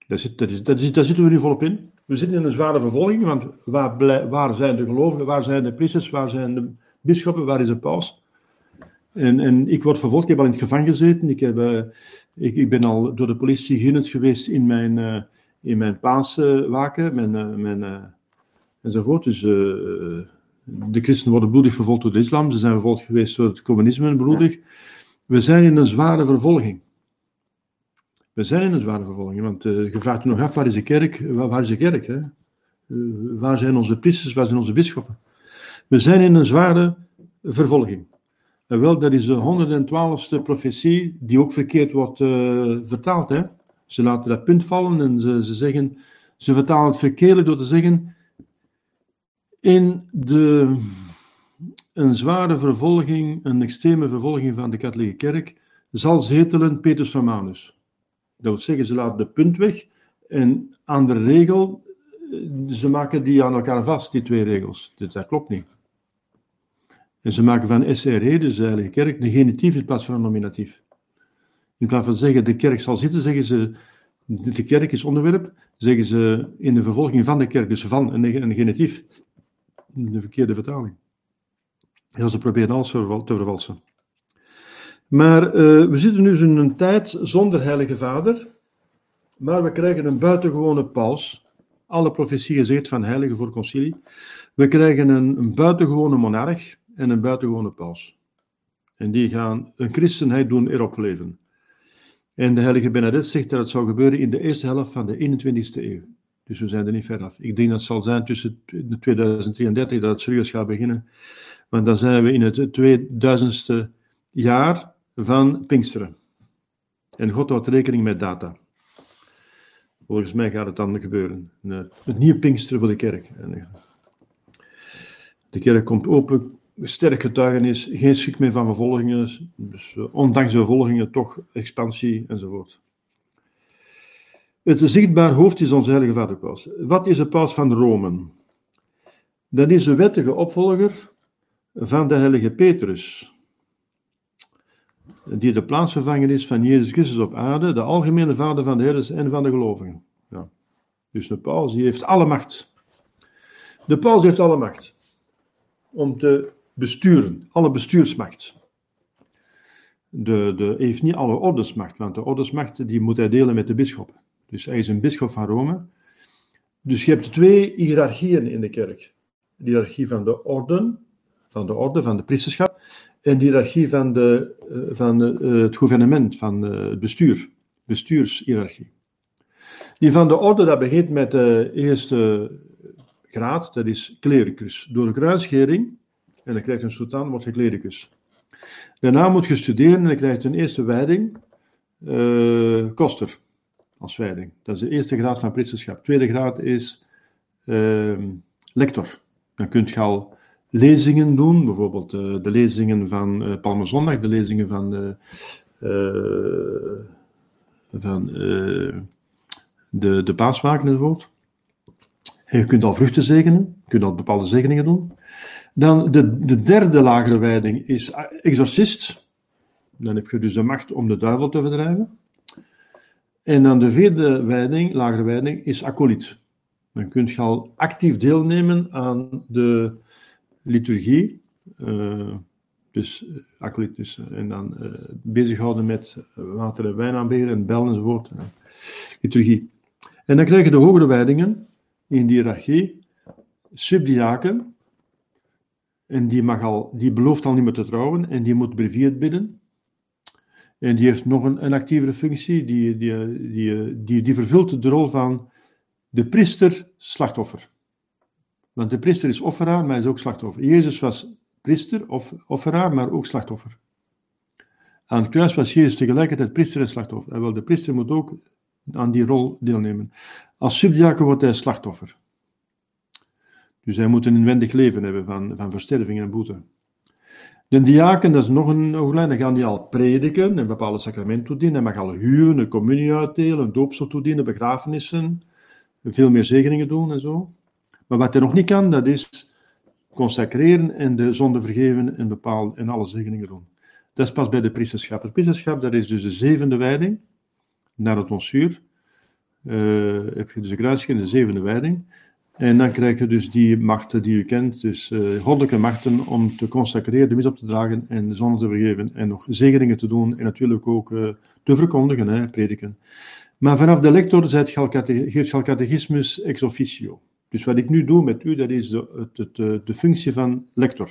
Daar, zit, zitten we nu volop in. We zitten in een zware vervolging, want waar, waar zijn de gelovigen, waar zijn de priesters, waar zijn de bisschoppen, waar is de paus? En, en ik word vervolgd, ik heb al in het gevangen gezeten, ik, heb, uh, ik, ik, ben al door de politie gehinderd geweest in mijn, uh, in mijn paaswaken, mijn, uh, mijn, enzovoort. Dus de christenen worden bloedig vervolgd door de islam, ze zijn vervolgd geweest door het communisme bloedig. We zijn in een zware vervolging. We zijn in een zware vervolging, want uh, je vraagt u nog af, waar is de kerk? Waar, waar is de kerk? Hè? Uh, waar zijn onze priesters, waar zijn onze bisschoppen? We zijn in een zware vervolging. En wel, dat is de 112ste profetie, die ook verkeerd wordt uh, vertaald. Hè? Ze laten dat punt vallen en ze, ze zeggen, ze vertalen het verkeerd door te zeggen, in de, een zware vervolging, een extreme vervolging van de katholieke kerk, zal zetelen Petrus Romanus. Dat wil zeggen, ze laten de punt weg en aan de regel, ze maken die aan elkaar vast, die twee regels. Dus dat klopt niet. En ze maken van SRE, dus de Heilige Kerk, de genitief in plaats van een nominatief. In plaats van zeggen de kerk zal zitten, zeggen ze de kerk is onderwerp, zeggen ze in de vervolging van de kerk, dus van een, genitief. De verkeerde vertaling. Ja, ze proberen alles te vervalsen. Maar uh, we zitten nu in een tijd zonder Heilige Vader, maar we krijgen een buitengewone paus. Alle profetieën zegt van heilige voor concilie. We krijgen een, een buitengewone monarch en een buitengewone paus. En die gaan een christenheid doen erop leven. En de heilige Benedet zegt dat het zou gebeuren in de eerste helft van de 21ste eeuw. Dus we zijn er niet ver af. Ik denk dat het zal zijn tussen 2033 dat het serieus gaat beginnen. Want dan zijn we in het 2000ste jaar van Pinksteren. En God houdt rekening met data. Volgens mij gaat het dan gebeuren. Het nieuwe Pinksteren voor de kerk. De kerk komt open, sterk getuigenis, geen schrik meer van vervolgingen. Dus eh, ondanks de vervolgingen toch expansie enzovoort. Het zichtbaar hoofd is onze heilige vader Paus. Wat is de paus van Rome? Dat is de wettige opvolger van de heilige Petrus die de plaatsvervanger is van Jezus Christus op aarde, de algemene vader van de herders en van de gelovigen. Ja. Dus de paus die heeft alle macht. De paus heeft alle macht om te besturen, alle bestuursmacht. De, de, hij heeft niet alle ordensmacht, want de ordensmacht die moet hij delen met de bisschoppen. Dus hij is een bisschop van Rome. Dus je hebt twee hiërarchieën in de kerk. De hiërarchie van de orden, van de orde, van de priesterschap, en de hiërarchie van, de, eh, van eh, het gouvernement, van eh, het bestuur, bestuurshierarchie. Die van de orde, dat begint met de eerste graad, dat is clericus. Door de kruisschering, en dan krijgt een sultan, wordt je clericus. Daarna moet je studeren en dan krijg je een eerste wijding, uh, koster, als wijding. Dat is de eerste graad van priesterschap. Tweede graad is uh, lector. Dan kun je al lezingen doen, bijvoorbeeld uh, de lezingen van uh, Palmezondag, de lezingen van, van de, de paaswaken enzovoort. En je kunt al vruchten zegenen, je kunt al bepaalde zegeningen doen. Dan de, de derde lagere wijding is exorcist. Dan heb je dus de macht om de duivel te verdrijven. En dan de vierde wijding, lagere wijding, is acoliet. Dan kun je al actief deelnemen aan de liturgie, uh, dus eh, acolytus, en dan uh, bezighouden met water en wijn en bel enzovoort, liturgie. En dan krijg je de hogere wijdingen in die hiërarchie, subdiaken, En die, mag al, die belooft al niet meer te trouwen en die moet breviert bidden. En die heeft nog een, een actievere functie, die, die, die, die, die vervult de rol van de priester-slachtoffer. Want de priester is offeraar, maar hij is ook slachtoffer. Jezus was priester, of, offeraar, maar ook slachtoffer. Aan het kruis was Jezus tegelijkertijd priester en slachtoffer. En wel, de priester moet ook aan die rol deelnemen. Als subdiaken wordt hij slachtoffer. Dus hij moet een inwendig leven hebben van, van versterving en boete. De diaken, dat is nog een overlijn, dan gaan die al prediken, een bepaalde sacrament toedienen. Hij mag al huwen, een communie uitdelen, een doopsel toedienen, begrafenissen, veel meer zegeningen doen en zo. Maar wat hij nog niet kan, dat is consacreren en de zonde vergeven en, bepaalde, en alle zegeningen doen. Dat is pas bij de priesterschap. Het priesterschap, dat is dus de zevende wijding naar het onsuur. Uh, heb je dus de kruising de zevende wijding. En dan krijg je dus die machten die u kent, dus uh, goddelijke machten om te consacreren, de mis op te dragen en de zonde te vergeven en nog zegeningen te doen en natuurlijk ook uh, te verkondigen, hè, prediken. Maar vanaf de lector geeft je catechismus ex officio. Dus wat ik nu doe met u, dat is de, de, de functie van lector.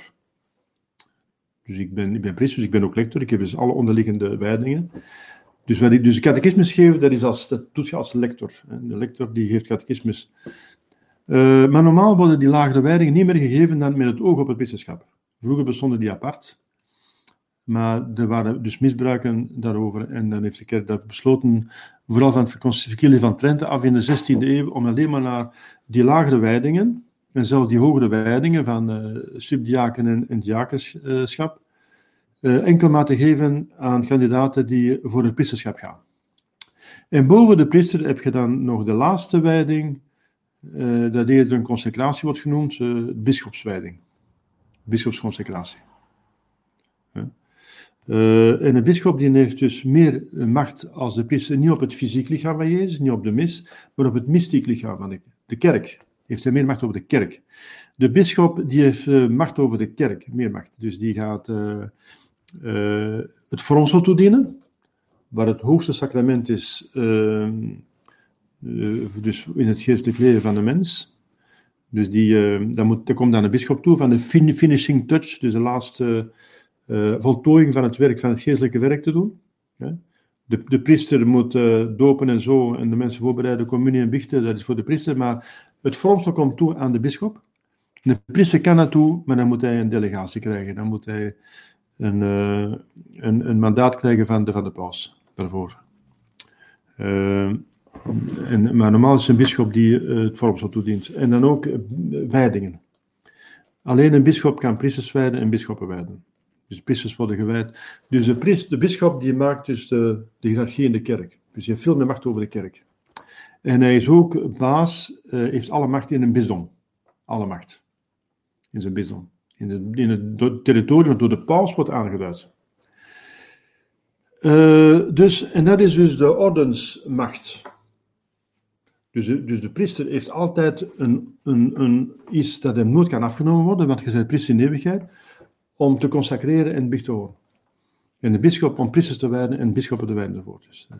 Dus ik ben, ik ben dus ik ben ook lector. Ik heb dus alle onderliggende wijdingen. Dus wat ik dus catechismus geef, dat, is als, dat doet je als lector. De lector die geeft catechismus. Uh, maar normaal worden die lagere wijdingen niet meer gegeven dan met het oog op het bisschop. Vroeger bestonden die apart. Maar er waren dus misbruiken daarover. En dan heeft de kerk dat besloten, vooral van het concilie van Trente af in de 16e eeuw, om alleen maar naar die lagere wijdingen, en zelfs die hogere wijdingen van uh, subdiaken en, en diakenschap, uh, enkel maar te geven aan kandidaten die voor het priesterschap gaan. En boven de priester heb je dan nog de laatste wijding, uh, dat eerder een consecratie wordt genoemd, uh, bischopswijding. Bischopsconsecratie. Uh, en een bischop die heeft dus meer macht als de priester, niet op het fysiek lichaam van Jezus, niet op de mis, maar op het mystiek lichaam van de, de kerk. Heeft hij meer macht over de kerk. De bischop die heeft macht over de kerk, meer macht. Dus die gaat uh, het vormsel toedienen, waar het hoogste sacrament is, ehm, dus in het geestelijk leven van de mens. Dus die, dat, moet, dat komt aan de bischop toe van de finishing touch, dus de laatste uh, voltooiing van het werk, van het geestelijke werk te doen. De, de priester moet dopen en zo, en de mensen voorbereiden, communie en bichten, dat is voor de priester, maar het vormsel komt toe aan de bischop. De priester kan naartoe, maar dan moet hij een delegatie krijgen, dan moet hij een, een, een, mandaat krijgen van de, van de paus daarvoor. En, maar normaal is het een bischop die het vormsel toedient. En dan ook wijdingen. Alleen een bischop kan priesters wijden en bisschoppen wijden. Dus priesters worden gewijd. Dus de, priest, de bischop die maakt dus de, de hiërarchie in de kerk. Dus hij heeft veel meer macht over de kerk. En hij is ook baas, uh, heeft alle macht in een bisdom. Alle macht. In zijn bisdom. In, in het territorium dat door de paus wordt aangeduid. Uh, dus, en dat is dus de ordensmacht. Dus de, dus de priester heeft altijd een, een, een, iets dat hem nooit kan afgenomen worden, want je bent priester in eeuwigheid om te consacreren en bicht te horen. En de bischop om priesters te wijden en bisschoppen te wijden enzovoort. Dus, eh.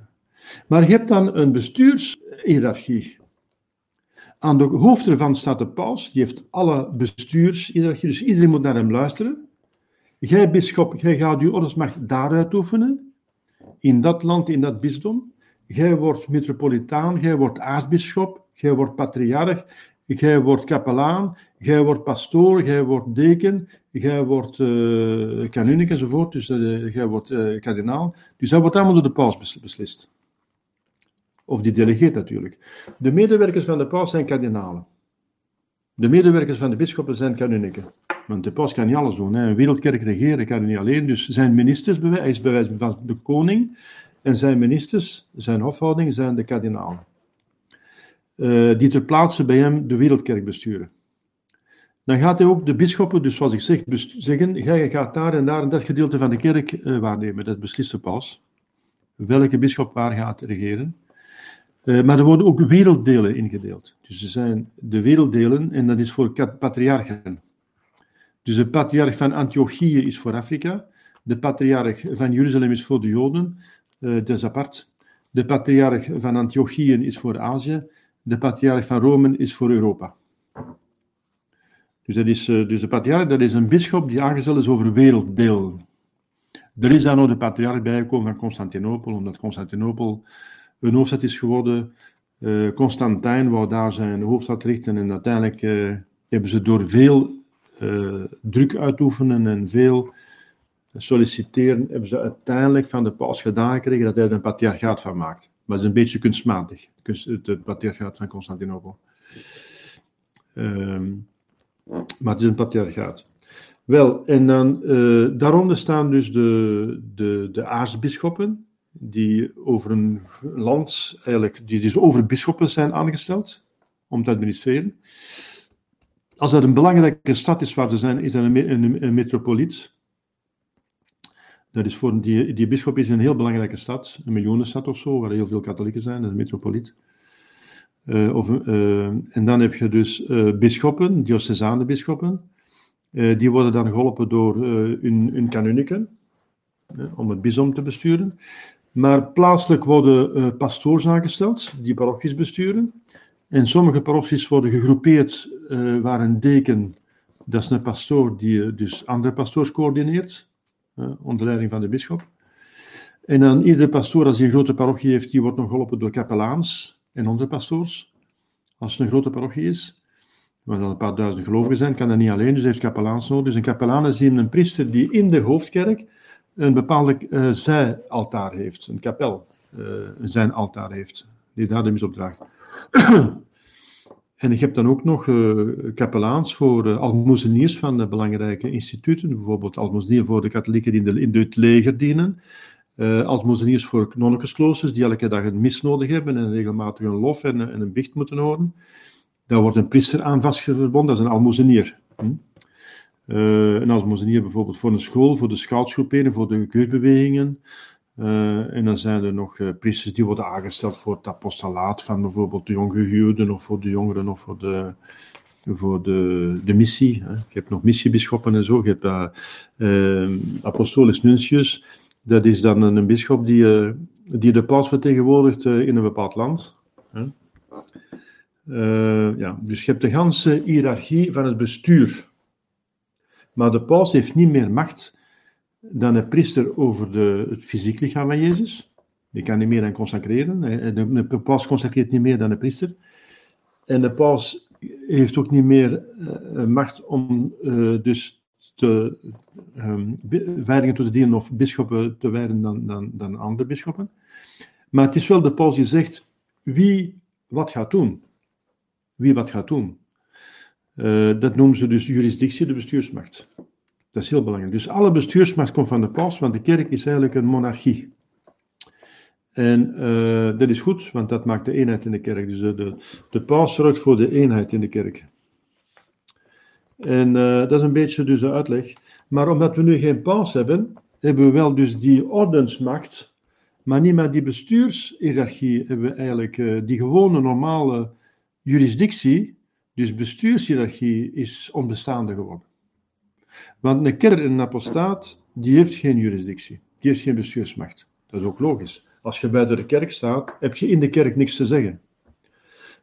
maar je hebt dan een bestuurshierarchie. Aan de hoofd ervan staat de paus, die heeft alle bestuurshierarchie, dus iedereen moet naar hem luisteren. Jij, bischop, jij gaat je ordensmacht daaruit oefenen, in dat land, in dat bisdom. Jij wordt metropolitaan, jij wordt aartsbisschop, jij wordt patriarch, jij wordt kapelaan, jij wordt pastoor, jij wordt deken, jij wordt uh, kanunnik enzovoort, dus uh, jij wordt uh, kardinaal. Dus dat wordt allemaal door de paus beslist. Of die delegeert natuurlijk. De medewerkers van de paus zijn kardinalen. De medewerkers van de bisschoppen zijn kanunniken. Want de paus kan niet alles doen. Hè. Een wereldkerk regeren kan hij niet alleen. Dus zijn ministers, hij is bewijs van de koning. En zijn ministers, zijn hofhouding, zijn de kardinalen. die ter plaatse bij hem de wereldkerk besturen dan gaat hij ook de bisschoppen, dus zoals ik zeg, zeggen, jij gaat daar en daar en dat gedeelte van de kerk uh, waarnemen. Dat beslist de paus. Welke bisschop waar gaat regeren. Uh, maar er worden ook werelddelen ingedeeld. Dus er zijn de werelddelen, en dat is voor patriarchen. Dus de patriarch van Antiochië is voor Afrika. De patriarch van Jeruzalem is voor de Joden. Uh, dat is apart. De patriarch van Antiochië is voor Azië. De patriarch van Rome is voor Europa. Dus, dat is, uh, dus de patriarch dat is een bischop die aangesteld is over werelddeel. Er is daar nog de patriarch bijgekomen van Constantinopel, omdat Constantinopel een hoofdstad is geworden. Uh, Constantijn wou daar zijn hoofdstad richten en uiteindelijk hebben ze door veel druk uitoefenen en veel solliciteren, hebben ze uiteindelijk van de paus gedaan gekregen dat hij er een patriarchaat van maakt. Maar het is een beetje kunstmatig, het patriarchaat van Constantinopel. Um, maar het is een patriarchaat. Wel, en dan uh, daaronder staan dus de, de, de aartsbisschoppen, die over een land, eigenlijk, die dus over bisschoppen zijn aangesteld om te administreren. Als dat een belangrijke stad is waar ze zijn, is dat een, een, een metropoliet. Dat is voor die, die is een heel belangrijke stad, een miljoenenstad of zo, waar heel veel katholieken zijn, dat is een metropoliet. Uh, of, uh, en dan heb je dus uh, bisschoppen, diocesane bisschoppen. die worden dan geholpen door hun, hun om het bisom te besturen. Maar plaatselijk worden pastoors aangesteld, die parochies besturen. En sommige parochies worden gegroepeerd waar een deken, dat is een pastoor die dus andere pastoors coördineert onder leiding van de bisschop. En dan iedere pastoor, als hij een grote parochie heeft, die wordt nog geholpen door kapelaans en onderpastoors. Als het een grote parochie is, waar dan een paar duizend gelovigen zijn, kan dat niet alleen, dus heeft kapelaans nodig. Dus een kapelaan is een priester die in de hoofdkerk een bepaalde uh, zijaltaar heeft, een kapel, uh, een zijn altaar heeft, die daar de mis op draagt. En je hebt dan ook nog uh, kapelaans voor uh, van belangrijke instituten, bijvoorbeeld almozenier voor de katholieken die in, het leger dienen, uh, voor nonnekeskloosters die elke dag een mis nodig hebben en regelmatig een lof en, en een bicht moeten horen. Daar wordt een priester aan vastgebonden, dat is een almozenier. Hm? een almozenier bijvoorbeeld voor een school, voor de scoutsgroeperingen, voor de keurbewegingen. Uh, en dan zijn er nog uh, priesters die worden aangesteld voor het apostolaat van bijvoorbeeld de jonggehuwden of voor de jongeren of voor de, voor de, de missie. Hè. Je hebt nog missiebisschoppen en zo. Je hebt uh, apostolisch nuncius. Dat is dan een, een bisschop die, die de paus vertegenwoordigt in een bepaald land. Hè. ja, dus je hebt de ganse hiërarchie van het bestuur. Maar de paus heeft niet meer macht dan een priester over de, het fysiek lichaam van Jezus. Die kan niet meer dan consacreren. De, de paus consacreert niet meer dan een priester. En de paus heeft ook niet meer uh, macht om uh, dus te, um, wijdingen te dienen of bisschoppen te wijden dan, dan, dan andere bisschoppen. Maar het is wel de paus die zegt wie wat gaat doen. Wie wat gaat doen. Dat noemen ze dus jurisdictie, de bestuursmacht. Dat is heel belangrijk. Dus alle bestuursmacht komt van de paus, want de kerk is eigenlijk een monarchie. En uh, dat is goed, want dat maakt de eenheid in de kerk. Dus de, de, paus zorgt voor de eenheid in de kerk. En uh, dat is een beetje dus de uitleg. Maar omdat we nu geen paus hebben, hebben we wel dus die ordensmacht, maar niet meer die bestuurshierarchie hebben we eigenlijk, uh, die gewone normale jurisdictie, dus bestuurshierarchie is onbestaande geworden. Want een kerk en een apostaat, die heeft geen jurisdictie. Die heeft geen bestuursmacht. Dat is ook logisch. Als je buiten de kerk staat, heb je in de kerk niks te zeggen.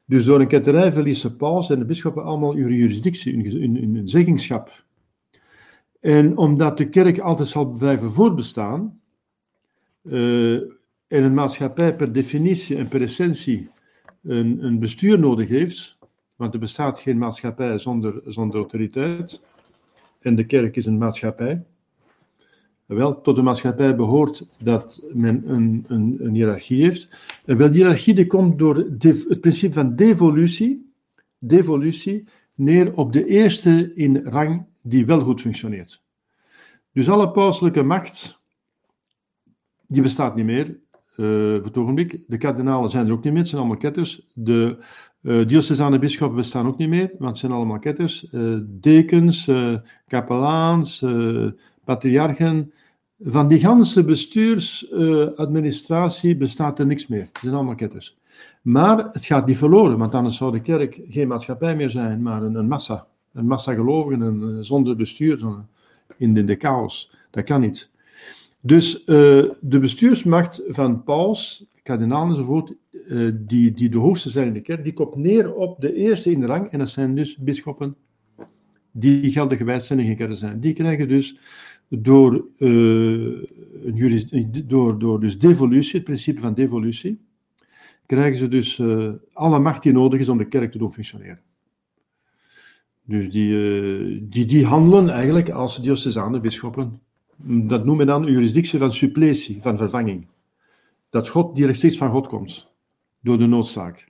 Dus door een ketterij verliezen paus en de bisschoppen allemaal hun jurisdictie, hun, zeggingschap. En omdat de kerk altijd zal blijven voortbestaan, uh, en een maatschappij per definitie en per essentie een, een bestuur nodig heeft, want er bestaat geen maatschappij zonder, zonder autoriteit, en de kerk is een maatschappij. Wel, tot de maatschappij behoort dat men een, een, een hiërarchie heeft. En wel, die hiërarchie die komt door het principe van devolutie, devolutie neer op de eerste in rang die wel goed functioneert. Dus alle pauselijke macht, die bestaat niet meer uh, het ogenblik. De kardinalen zijn er ook niet meer, het zijn allemaal ketters. De uh, diocesane bisschoppen bestaan ook niet meer, want het zijn allemaal ketters. Uh, dekens, kapelaans, patriarchen. Van die ganse bestuursadministratie bestaat er niks meer. Het zijn allemaal ketters. Maar het gaat niet verloren, want anders zou de kerk geen maatschappij meer zijn, maar een, een massa. Een massa gelovigen, zonder bestuur, in de chaos. Dat kan niet. Dus uh, de bestuursmacht van paus, kardinaal enzovoort, uh, die, die de hoogste zijn in de kerk, die komt neer op de eerste in de rang, en dat zijn dus bisschoppen, die geldig gewijd zijn geen ketter zijn, die krijgen dus door, uh, door, door dus devolutie, het principe van devolutie, krijgen ze dus alle macht die nodig is om de kerk te doen functioneren. Dus die, die, die handelen eigenlijk als diocesane bisschoppen. Dat noemen we dan juridictie van suppletie, van vervanging. Dat God, die rechtstreeks van God komt, door de noodzaak.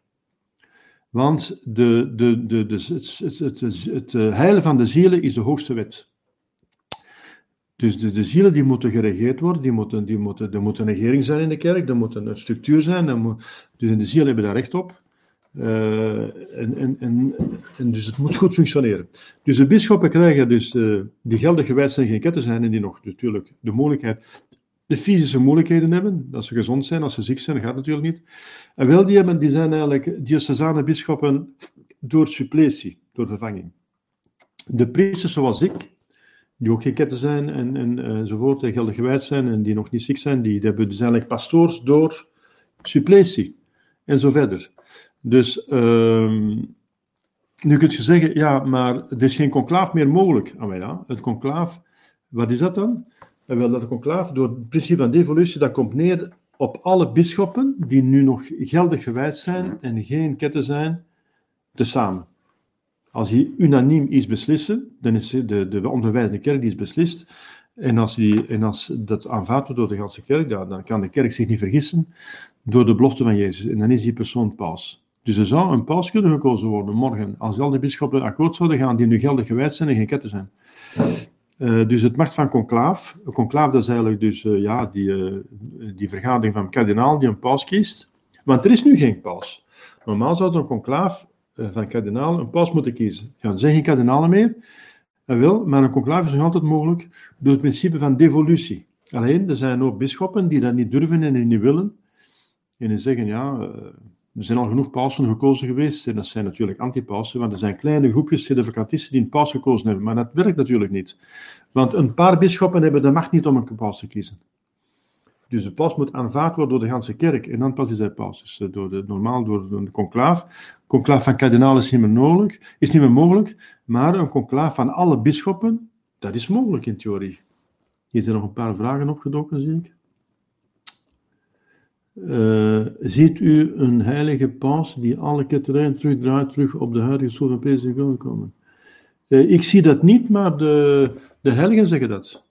Want de, de, de, de, het, het, het, het, het heilen van de zielen is de hoogste wet. Dus de, de zielen die moeten geregeerd worden, die moeten, die moeten, er moet een regering zijn in de kerk, er moet een structuur zijn, moet, dus de zielen hebben daar recht op. Uh, en, en, en, en, dus het moet goed functioneren. Dus de bisschoppen krijgen dus, uh, die geldig gewijd zijn, geen ketten zijn en die nog natuurlijk de mogelijkheid, de fysische moeilijkheden hebben, dat ze gezond zijn, als ze ziek zijn, gaat natuurlijk niet. En wel, die, hebben, die zijn eigenlijk diocesane bisschoppen door suppletie, door vervanging. De priesters zoals ik, die ook geen ketten zijn en, en enzovoort, en geldig gewijd zijn en die nog niet ziek zijn, die, die hebben dus eigenlijk pastoors door suppletie en zo verder. Dus um, nu kun je zeggen, ja, maar er is geen conclaaf meer mogelijk. Ah, ja, het conclaaf, wat is dat dan? En wel, dat conclaaf, door het principe van devolutie, dat komt neer op alle bisschoppen die nu nog geldig gewijd zijn en geen ketten zijn, tezamen. Als die unaniem iets beslissen, dan is de, de onderwijzende kerk die is beslist. En als, die, en als dat aanvaard wordt door de ganse kerk, dan, dan kan de kerk zich niet vergissen door de belofte van Jezus. En dan is die persoon paus. Dus er zou een paus kunnen gekozen worden morgen, als al die bisschoppen akkoord zouden gaan die nu geldig gewijd zijn en geen ketten zijn. Uh, dus het macht van conclaaf. Conclaaf dat is eigenlijk dus uh, ja, die, uh, die vergadering van kardinaal die een paus kiest. Want er is nu geen paus. Normaal zou een conclaaf van kardinaal een paus moeten kiezen. Ja, er zijn geen kardinalen meer. En wel, maar een conclaaf is nog altijd mogelijk door het principe van devolutie. Alleen, er zijn ook bisschoppen die dat niet durven en niet willen. En die zeggen, ja, er zijn al genoeg pausen gekozen geweest. En dat zijn natuurlijk antipausen, want er zijn kleine groepjes sedevacantisten die een paus gekozen hebben. Maar dat werkt natuurlijk niet. Want een paar bisschoppen hebben de macht niet om een paus te kiezen. Dus de paus moet aanvaard worden door de hele kerk. En dan pas is hij paus. Dus eh, door de, normaal door de conclaaf. Conclaaf van kardinalen is niet meer. Is niet meer mogelijk. Maar een conclaaf van alle bisschoppen, dat is mogelijk in theorie. Hier zijn nog een paar vragen opgedoken, zie ik. Uh, ziet u een heilige paus die alle ketterijen terugdraait terug op de huidige soort van Petrus komen? Uh, ik zie dat niet, maar de, de heiligen zeggen dat.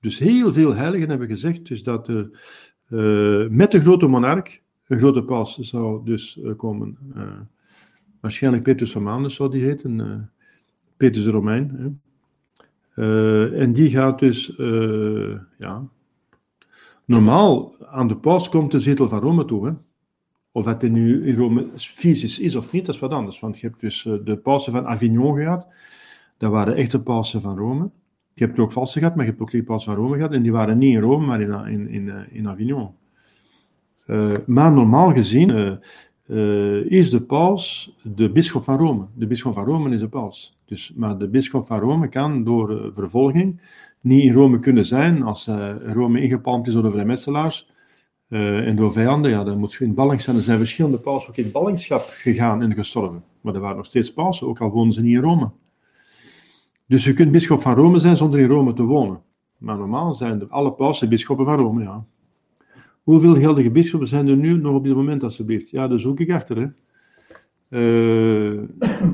Dus heel veel heiligen hebben gezegd dus dat uh, met de grote monarch een grote paus zou dus komen. waarschijnlijk Petrus van Maanden zou die heten, Petrus de Romein. en die gaat dus, ja, Normaal, aan de paus komt de zetel van Rome toe. Hè? Of het nu in Rome fysisch is of niet, dat is wat anders. Want je hebt dus eh, de pausen van Avignon gehad. Dat waren echte pausen van Rome. Je hebt er ook valse gehad, maar je hebt ook die pausen van Rome gehad. En die waren niet in Rome, maar in, in, in, eh, in Avignon. Maar normaal gezien is de paus de bisschop van Rome. De bisschop van Rome is de paus. Dus, maar de bisschop van Rome kan door vervolging niet in Rome kunnen zijn als uh, Rome ingepalmd is door de vrijmetselaars en door vijanden. Ja, dan moet je in ballingschap zijn. Er zijn verschillende pausen ook in ballingschap gegaan en gestorven. Maar er waren nog steeds pausen, ook al woonden ze niet in Rome. Dus je kunt bisschop van Rome zijn zonder in Rome te wonen. Maar normaal zijn er alle pausen bisschoppen van Rome, ja. Hoeveel geldige bisschoppen zijn er nu nog op dit moment, alsjeblieft? Ja, daar zoek ik achter, hè. Uh,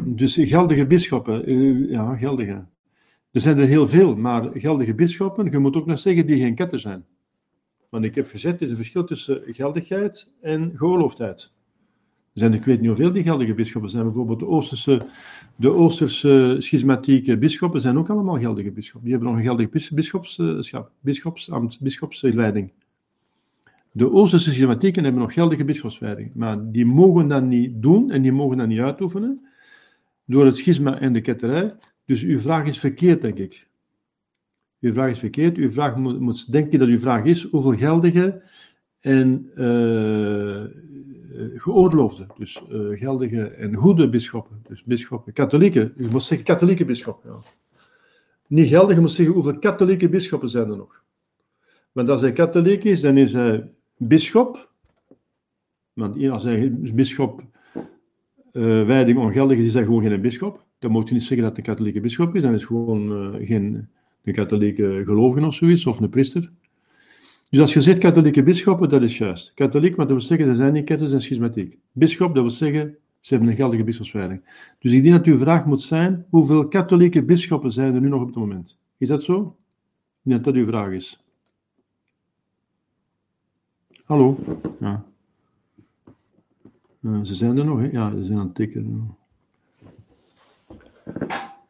dus geldige bisschoppen, uh, ja, geldige. Er zijn er heel veel, maar geldige bisschoppen, je moet ook nog zeggen die geen ketten zijn. Want ik heb gezegd, er is een verschil tussen geldigheid en geoorloofdheid. Er zijn, ik weet niet hoeveel die geldige bisschoppen zijn. Bijvoorbeeld de Oosterse, de Oosterse schismatieke bisschoppen zijn ook allemaal geldige bisschoppen. Die hebben nog een geldig bisschopsambt, bisschopsleiding. De Oosterse schismatieken hebben nog geldige bisschopswijding. Maar die mogen dat niet doen en die mogen dat niet uitoefenen door het schisma en de ketterij. Dus uw vraag is verkeerd, denk ik. Uw vraag is verkeerd. Uw vraag moet, moet denken dat uw vraag is hoeveel geldige en uh, geoorloofde, dus uh, geldige en goede bisschoppen, dus bisschoppen, katholieke, u moet zeggen katholieke bisschoppen, ja. Niet geldige, je moet zeggen hoeveel katholieke bisschoppen zijn er nog. Want als hij katholiek is, dan is hij bisschop, want als hij bisschop uh, wijding ongeldig is, is hij gewoon geen bisschop. Dan moet je niet zeggen dat een katholieke bischop is, dan is gewoon uh, geen een katholieke gelovige of zoiets, of een priester. Dus als je zegt katholieke bisschoppen, dat is juist. Katholiek, maar dat wil zeggen, ze zijn niet ketters en schismatiek. Bischop, dat wil zeggen, ze hebben een geldige bischopswijding. Dus ik denk dat uw vraag moet zijn, hoeveel katholieke bisschoppen zijn er nu nog op het moment? Is dat zo? Ik denk dat dat uw vraag is. Hallo? Ja. Uh, ze zijn er nog, hè? Ja, ze zijn aan het tikken.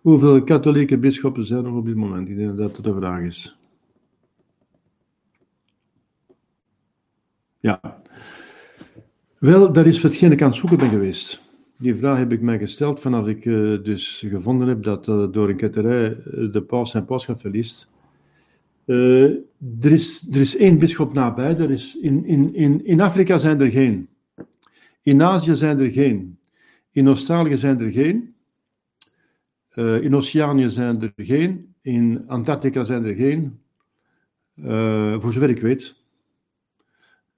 Hoeveel katholieke bisschoppen zijn er op dit moment? Ik denk dat dat de vraag is. Ja. Wel, dat is hetgeen ik aan het zoeken ben geweest. Die vraag heb ik mij gesteld vanaf ik uh, dus gevonden heb dat uh, door een ketterij uh, de paus zijn pausschap verliest. Er, is, er is één bischop nabij, er is in, in, in, in Afrika zijn er geen. In Azië zijn er geen. In Australië zijn er geen. in Oceanië zijn er geen. In Antarctica zijn er geen. voor zover ik weet.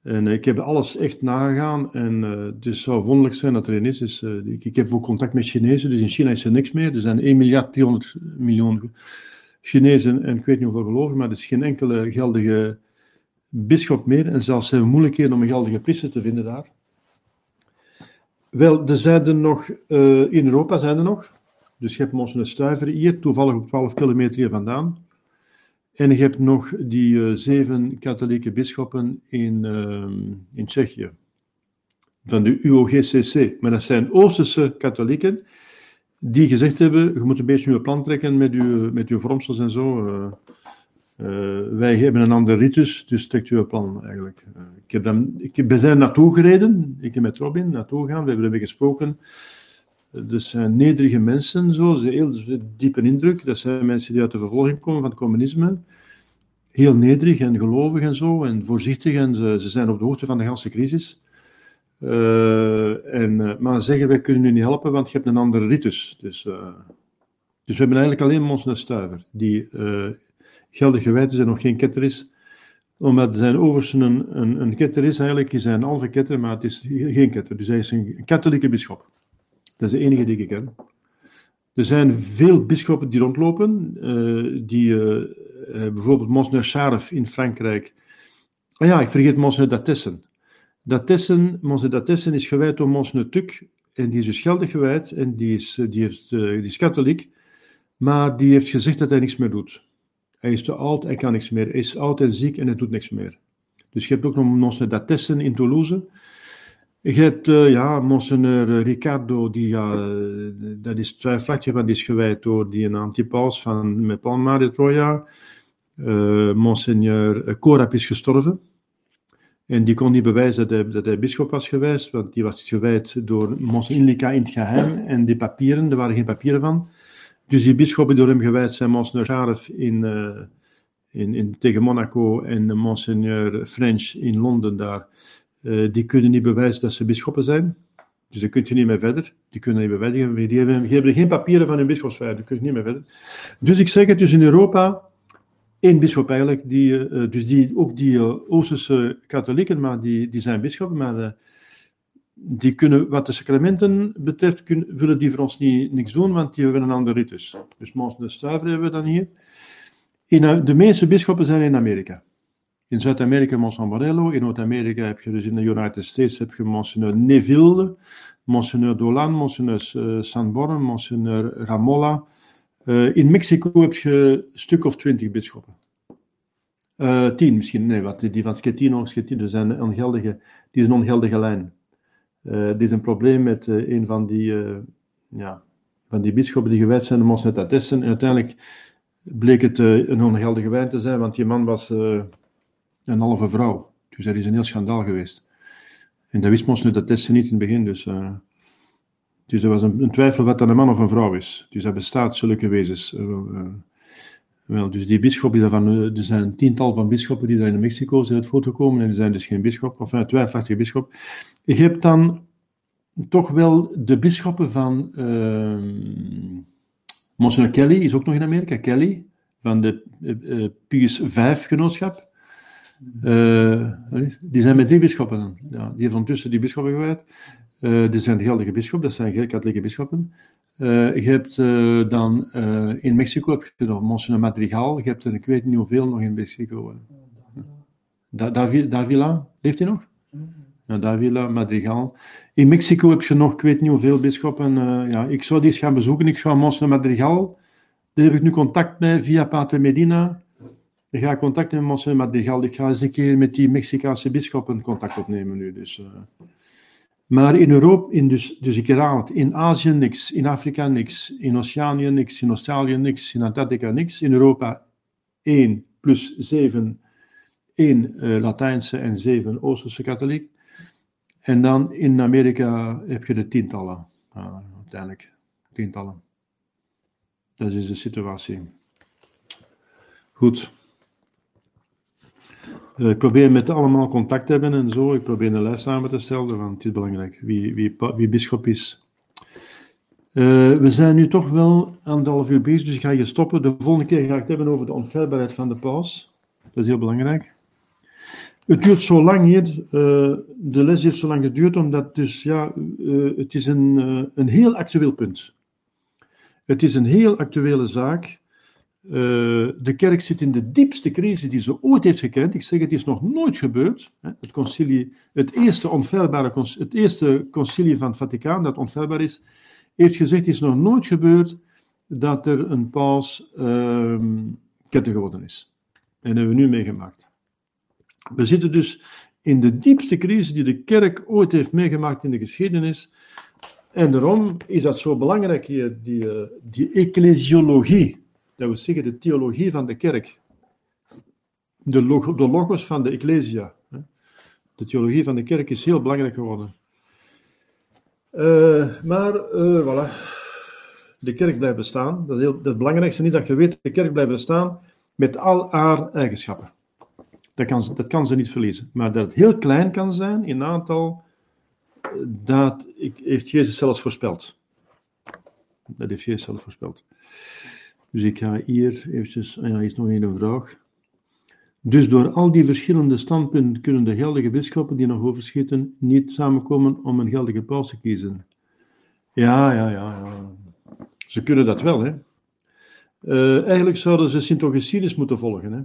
En ik heb alles echt nagegaan en het zou wonderlijk zijn dat er een is. Dus, ik, ik, heb ook contact met Chinezen, dus in China is er niks meer. Er zijn 1 miljard 300 miljoen Chinezen en ik weet niet hoeveel geloven, maar er is geen enkele geldige bischop meer. En zelfs zijn moeilijkheden om een geldige priester te vinden daar. Wel, er zijn er nog, uh, in Europa zijn er nog. Dus je hebt Monsignor Stuiver hier, toevallig op 12 kilometer hier vandaan. En je hebt nog die uh, zeven katholieke bisschoppen in, uh, in Tsjechië, van de UOGCC. Maar dat zijn Oosterse katholieken die gezegd hebben, je moet een beetje je plan trekken met je, met vormsels en zo. Uh, wij hebben een ander ritus, dus trekt uw plan eigenlijk. ik heb dan, ik, we zijn naartoe gereden, ik heb met Robin naartoe gegaan, we hebben ermee gesproken. Dus zijn nederige mensen, zo, heel diepe indruk. Dat zijn mensen die uit de vervolging komen van het communisme. Heel nederig en gelovig en zo, en voorzichtig, en ze, ze zijn op de hoogte van de hele crisis. Uh, en, uh, maar zeggen, wij kunnen u niet helpen, want je hebt een andere ritus. Dus, uh, dus we hebben eigenlijk alleen Monsignor Stuiver, die geldig gewijd is en nog geen ketter is. Omdat zijn overste een, een, ketter is eigenlijk, is een halve ketter, maar het is geen ketter. Dus hij is een katholieke bischop. Dat is de enige die ik ken. Er zijn veel bisschoppen die rondlopen, uh, die uh, bijvoorbeeld Monseigneur Charef in Frankrijk. Ah ja, ik vergeet Monseigneur Datessen. Datessen, Monseigneur Datessen is gewijd door Monseigneur Tuk, en die is dus geldig gewijd, en die is, die, heeft, die is katholiek, maar die heeft gezegd dat hij niks meer doet. Hij is te oud, hij kan niks meer. Hij is en ziek en hij doet niks meer. Dus je hebt ook nog Monseigneur Datessen in Toulouse, je hebt, uh, ja, Monseigneur Ricardo, die, ja, dat is twijfelachtig, want die is gewijd door die een antipaus van met Palma de Troja. Uh, Monseigneur is gestorven. En die kon niet bewijzen dat hij, dat bischop was geweest, want die was gewijd door Inlica in het geheim. En die papieren, er waren geen papieren van. Dus die bisschoppen door hem gewijd zijn Monseigneur Charef in, uh, in, in, tegen Monaco en Monseigneur French in Londen daar. Uh, die kunnen niet bewijzen dat ze bisschoppen zijn. Dus daar kun je niet meer verder. Die kunnen niet bewijzen. Die hebben, die hebben geen papieren van hun bisschopsvijf. Daar kun je niet meer verder. Dus ik zeg het, dus in Europa, één bisschop eigenlijk, die, uh, dus die, ook die uh, Oosterse katholieken, maar die, die zijn bisschoppen, maar die kunnen, wat de sacramenten betreft, kunnen, willen die voor ons niet, niks doen, want die hebben een andere ritus. Dus Monsignor Stuiver hebben we dan hier. In, de meeste bisschoppen zijn in Amerika. In Zuid-Amerika Monsignor Morello, in Noord-Amerika heb je dus in de United States heb je Monsignor Neville, Monsignor Dolan, Monsignor Sanborn, Monsignor Ramolla. Uh, in Mexico heb je een stuk of twintig bisschoppen. Uh, tien misschien, nee, wat, die van Schettino, Schettino zijn ongeldige, die is een ongeldige lijn. Uh, die is een probleem met een van die, ja, van die bisschoppen die gewijd zijn, de Monsignor Tatessen. En uiteindelijk bleek het een ongeldige wijn te zijn, want die man was een halve vrouw. Dus dat is een heel schandaal geweest. En dat wist ons nu dat testen niet in het begin. Dus, dus er was een, twijfel wat dat een man of een vrouw is. Dus dat bestaat zulke wezens. Uh, wel, dus die bisschop, die daarvan, er zijn een tiental van bisschoppen die daar in Mexico zijn voortgekomen en die zijn dus geen bisschop, of een twijfelachtige bisschop. Je hebt dan toch wel de bisschoppen van uh, Monsignor Kelly, is ook nog in Amerika, Kelly, van de uh, Pius V genootschap. Uh, die zijn met drie bisschoppen. Ja, die heeft ondertussen die bisschoppen gewijd. Uh, die zijn de geldige bisschop, dat zijn katholieke bisschoppen. Uh, je hebt dan in Mexico heb je nog Monsignor Madrigal. Je hebt er, ik weet niet hoeveel nog in Mexico. Da Davila, leeft hij nog? Ja, Davila, Madrigal. In Mexico heb je nog, ik weet niet hoeveel bisschoppen. ja, ik zou die eens gaan bezoeken. Ik ga Monsignor Madrigal. Daar heb ik nu contact mee via Pater Medina. Ik ga contact met Monsieur Madrigal. Ik ga eens een keer met die Mexicaanse bisschoppen contact opnemen nu. Dus. Maar in Europa, in dus, dus ik herhaal het, in Azië niks, in Afrika niks, in Oceanië niks, in Australië niks, in Antarctica niks, in Europa 1 plus 7, 1 uh, Latijnse en 7 Oosterse katholiek. En dan in Amerika heb je de tientallen, uh, uiteindelijk, tientallen. Dat is de situatie. Goed. Eh, ik probeer met allemaal contact te hebben en zo. Ik probeer een lijst samen te stellen, want het is belangrijk wie, wie, wie bischop is. Uh, we zijn nu toch wel anderhalf uur bezig, dus ik ga je stoppen. De volgende keer ga ik het hebben over de onfeilbaarheid van de paus. Dat is heel belangrijk. Het duurt zo lang hier, uh, de les heeft zo lang geduurd, omdat dus, ja, het is een, een heel actueel punt. Het is een heel actuele zaak. Uh, de kerk zit in de diepste crisis die ze ooit heeft gekend. Ik zeg, het is nog nooit gebeurd. Het, concilie, het, eerste onfeilbare, het eerste concilie van het Vaticaan, dat onfeilbaar is, heeft gezegd, het is nog nooit gebeurd dat er een paus uh, geworden is. En hebben we nu meegemaakt. We zitten dus in de diepste crisis die de kerk ooit heeft meegemaakt in de geschiedenis. En daarom is dat zo belangrijk hier, die, eh, die ecclesiologie dat wil zeggen de theologie van de kerk. De, log de logos van de Ecclesia. De theologie van de kerk is heel belangrijk geworden. Uh, maar, uh, voilà. De kerk blijft bestaan. Dat is heel, het belangrijkste is dat je weet, de kerk blijft bestaan met al haar eigenschappen. Dat kan, dat kan ze niet verliezen. Maar dat het heel klein kan zijn in aantal, dat heeft Jezus zelfs voorspeld. Dat heeft Jezus zelf voorspeld. Dus ik ga hier eventjes, ah ja, is nog één vraag. Dus door al die verschillende standpunten kunnen de geldige bisschoppen die nog overschieten niet samenkomen om een geldige paus te kiezen. Ja, ja, ja, ja. Ze kunnen dat wel, hè. Uh, eigenlijk zouden ze Sint moeten volgen, hè.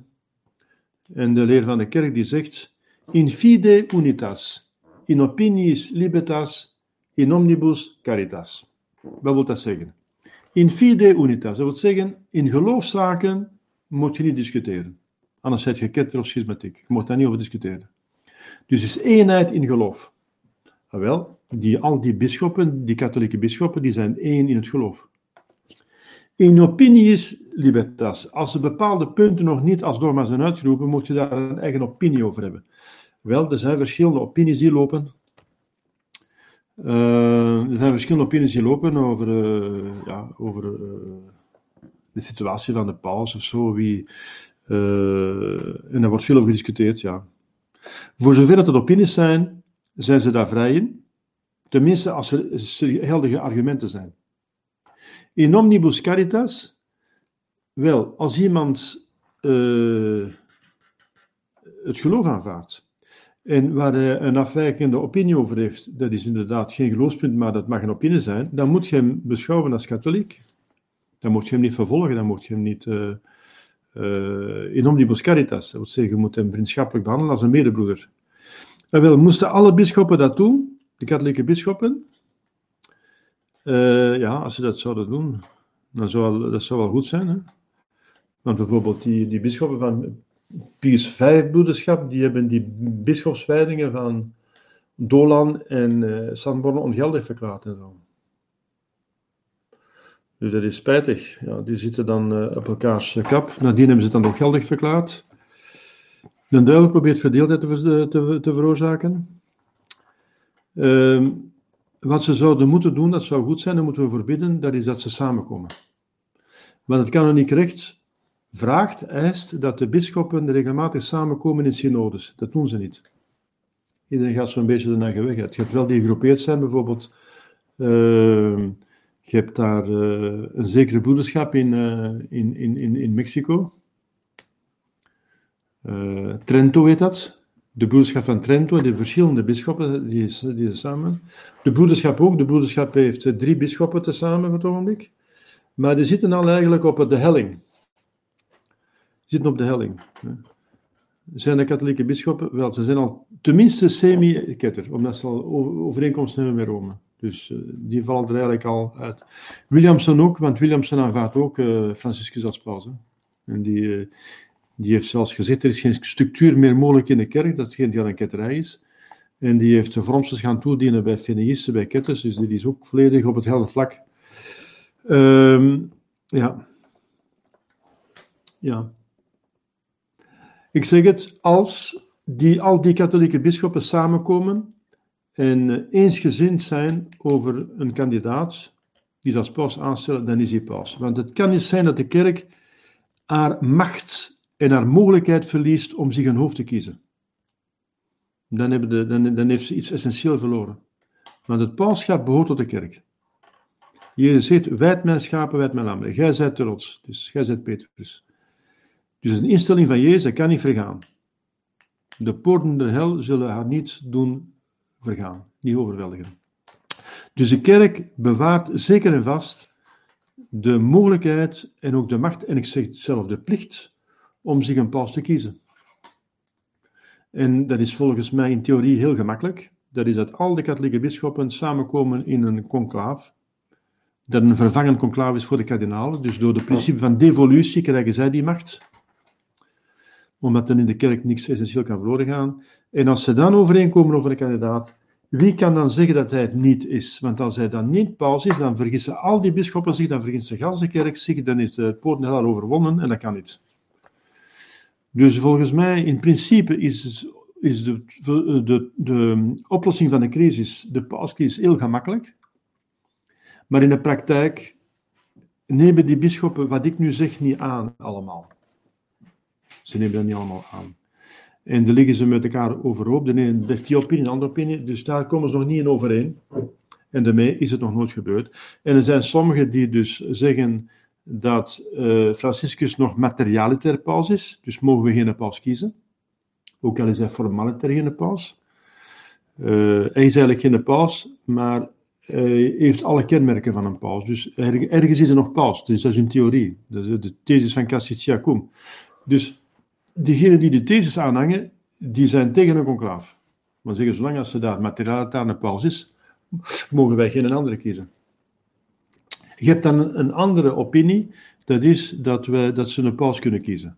En de leer van de kerk die zegt, in fide unitas, in opiniis libertas, in omnibus caritas. Wat wil dat zeggen? In fide unitas, dat wil zeggen, in geloofszaken moet je niet discussiëren. Anders zet je ketter of schismatiek. Je moet daar niet over discussiëren. Dus is eenheid in geloof. Ah, wel, die, al die bisschoppen, die katholieke bisschoppen, die zijn één in het geloof. In opinies libertas. Als er bepaalde punten nog niet als dogma zijn uitgeroepen, moet je daar een eigen opinie over hebben. Wel, er zijn verschillende opinies die lopen. Uh, er zijn verschillende opinies die lopen over, uh, ja, over uh, de situatie van de paus of zo. Wie, en daar wordt veel over gediscuteerd, ja. Voor zover dat het opinies zijn, zijn ze daar vrij in. Tenminste, als er geldige argumenten zijn. In omnibus caritas, wel, als iemand het geloof aanvaardt, en waar hij een afwijkende opinie over heeft, dat is inderdaad geen geloofspunt, maar dat mag een opinie zijn, dan moet je hem beschouwen als katholiek. Dan moet je hem niet vervolgen, dan moet je hem niet uh, uh, in omnibus caritas, dat wil zeggen, je moet hem vriendschappelijk behandelen als een medebroeder. En wel, moesten alle bisschoppen dat doen, de katholieke bisschoppen? Uh, ja, als ze dat zouden doen, dan zou dat zou wel goed zijn. Hè? Want bijvoorbeeld die, die van Pius V-broederschap, die hebben die bischopswijdingen van Dolan en uh, San Borno ongeldig verklaard en zo. Dus dat is spijtig. Ja, die zitten dan uh, op elkaars kap. Nadien hebben ze het dan nog geldig verklaard. De duivel probeert verdeeldheid te, te, te veroorzaken. Uh, wat ze zouden moeten doen, dat zou goed zijn, dat moeten we voorbidden, dat is dat ze samenkomen. Maar dat kan er niet recht vraagt, eist dat de bisschoppen regelmatig samenkomen in synodes. Dat doen ze niet. Iedereen gaat zo'n beetje de eigen weg Je hebt wel die gegroepeerd zijn, bijvoorbeeld. Uh, je hebt daar uh, een zekere broederschap in, uh, in, in, in, in Mexico. Eh, Trento heet dat. De broederschap van Trento, de verschillende bisschoppen die, die samen. De broederschap ook. De broederschap heeft eh, drie bisschoppen tezamen voor het ogenblik. Maar die zitten al eigenlijk op de helling. Zitten op de helling. Zijn de katholieke bisschoppen? Wel, ze zijn al tenminste semi-ketter, omdat ze al overeenkomsten hebben met Rome. Dus eh, die vallen er eigenlijk al uit. Williamson ook, want Williamson aanvaardt ook eh, Franciscus als paus. hè. En die, eh, die heeft zelfs gezegd, er is geen structuur meer mogelijk in de kerk, dat het geen die al een ketterij is. En die heeft vormsels gaan toedienen bij feneïsten, bij ketters, dus die is ook volledig op het helder vlak. Ehm, ja. Ja. Ik zeg het, als die, al die katholieke bisschoppen samenkomen en eh, eensgezind zijn over een kandidaat die ze als paus aanstellen, dan is hij paus. Want het kan niet zijn dat de kerk haar macht en haar mogelijkheid verliest om zich een hoofd te kiezen. Dan, hebben de, dan, dan heeft ze iets essentieel verloren. Want het pauschap behoort tot de kerk. Jezus zegt, wijd mijn schapen, wijd mijn lammen. Gij zijt de rots, dus gij zijt Petrus. Dus een instelling van Jezus, kan niet vergaan. De poorten der hel zullen haar niet doen vergaan, niet overweldigen. Dus de kerk bewaart zeker en vast de mogelijkheid en ook de macht, en ik zeg zelf de plicht, om zich een paus te kiezen. En dat is volgens mij in theorie heel gemakkelijk. Dat is dat al de katholieke bisschoppen samenkomen in een conclaaf. Dat een vervangend conclaaf is voor de kardinalen. Dus door het principe van devolutie krijgen zij die macht. Omdat er in de kerk niks essentieel kan verloren gaan. En als ze dan overeenkomen over een kandidaat, wie kan dan zeggen dat hij het niet is? Want als hij dan niet paus is, dan vergissen al die bisschoppen zich, dan vergist de ganse kerk zich, dan is de poort al overwonnen en dat kan niet. Dus volgens mij, in principe, is, is de, de, de oplossing van de crisis, de pauscrisis, heel gemakkelijk. Maar in de praktijk nemen die bisschoppen wat ik nu zeg niet aan, allemaal. Ze nemen dat niet allemaal aan. En dan liggen ze met elkaar overhoop. De ene heeft die opinie, de andere opinie. Dus daar komen ze nog niet in overeen. En daarmee is het nog nooit gebeurd. En er zijn sommigen die dus zeggen dat uh, Franciscus nog materialiter paus is. Dus mogen we geen paus kiezen. Ook al is hij formaliter geen paus. Uh, hij is eigenlijk geen paus, maar hij heeft alle kenmerken van een paus. Dus ergens is er nog paus. Dus dat is een theorie. Dat is de thesis van Cassiciacum. Dus diegenen die de thesis aanhangen, die zijn tegen een conclaaf. Maar zeggen, zolang als ze daar materialitair een paus is, mogen wij geen andere kiezen. Je hebt dan een andere opinie, dat is dat, wij, dat ze een paus kunnen kiezen.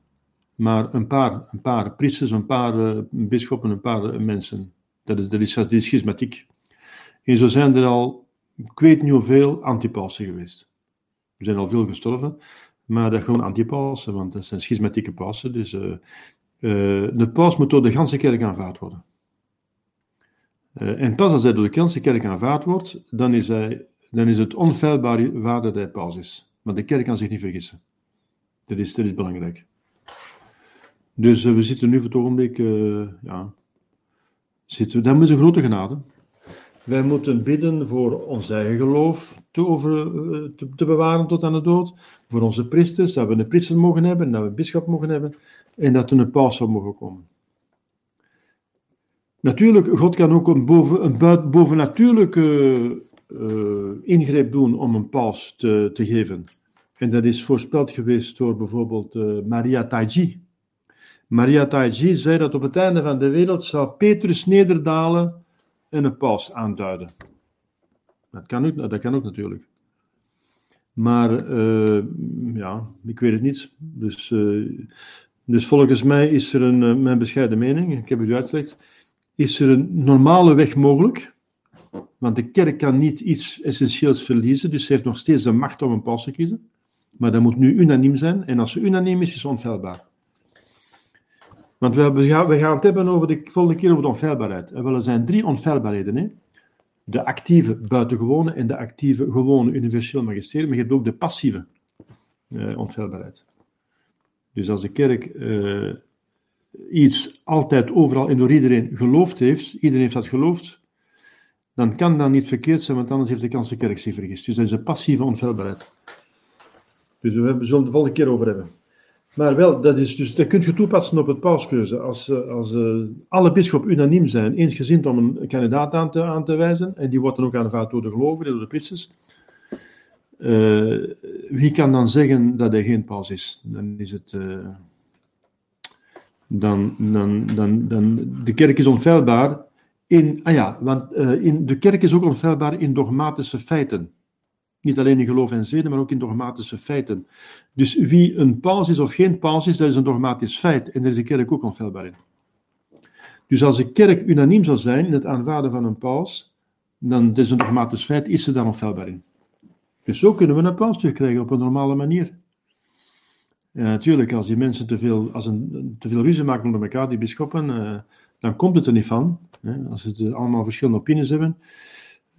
Maar een paar, een paar priesters, een paar uh, bisschoppen, een paar uh, mensen, dat is, dat is, dat is schismatiek. En zo zijn er al, ik weet niet hoeveel, antipausen geweest. Er zijn al veel gestorven, maar dat gewoon antipausen, want dat zijn schismatieke pausen. Dus de paus moet door de ganse kerk aanvaard worden. en pas als hij door de ganse kerk aanvaard wordt, dan is, hij, dan is het onfeilbaar waar dat hij paus is. Maar de kerk kan zich niet vergissen. Dat is, dat is belangrijk. Dus we zitten nu voor het ogenblik, ja, zitten, dat is een grote genade. Wij moeten bidden voor ons eigen geloof te, over, te, te, bewaren tot aan de dood. Voor onze priesters, dat we een priester mogen hebben, dat we een bischop mogen hebben. En dat er een paus zou mogen komen. Natuurlijk, God kan ook een, boven, een bovennatuurlijke uh, ingreep doen om een paus te, te, geven. En dat is voorspeld geweest door bijvoorbeeld uh, Maria Taiji. Maria Taiji zei dat op het einde van de wereld zou Petrus nederdalen en een paus aanduiden. Dat kan ook, dat kan ook natuurlijk. Maar uh, ja, ik weet het niet. Dus, uh, dus volgens mij is er een, uh, mijn bescheiden mening, ik heb het u uitgelegd, is er een normale weg mogelijk. Want de kerk kan niet iets essentieels verliezen, dus ze heeft nog steeds de macht om een paus te kiezen. Maar dat moet nu unaniem zijn, en als ze unaniem is, is het onfeilbaar. Want we, gaan, het hebben over de volgende keer over de onfeilbaarheid. En er zijn drie onfeilbaarheden. Hè? De actieve buitengewone en de actieve gewone universeel magisterie. Maar je hebt ook de passieve uh, onfeilbaarheid. Dus als de kerk uh, iets altijd overal en door iedereen geloofd heeft, iedereen heeft dat geloofd, dan kan dat niet verkeerd zijn, want anders heeft de kans de kerk zich vergist. Dus dat is een passieve onfeilbaarheid. Dus we zullen het de volgende keer over hebben. Maar wel, dat, is dus, dat kun je toepassen op het pauskeuze. Als, eh, als uh, alle bisschoppen unaniem zijn, eensgezind om een kandidaat aan te, aan te wijzen, en die wordt dan ook aanvaard door de gelovigen, door de priesters, uh, wie kan dan zeggen dat hij geen paus is? Dan is het. dan, dan, dan, dan, de kerk is onfeilbaar in. Ah ja, want in, de kerk is ook onfeilbaar in dogmatische feiten. Niet alleen in geloof en zeden, maar ook in dogmatische feiten. Dus wie een paus is of geen paus is, dat is een dogmatisch feit. En daar is de kerk ook onfeilbaar in. Dus als de kerk unaniem zou zijn in het aanvaarden van een paus, dan is een dogmatisch feit, is ze daar onfeilbaar in. Dus zo kunnen we een paus terugkrijgen op een normale manier. Ja, natuurlijk, als die mensen te veel, als een, te veel ruzie maken onder elkaar, die bisschoppen, uh, dan komt het er niet van. Hè, als ze allemaal verschillende opinies hebben.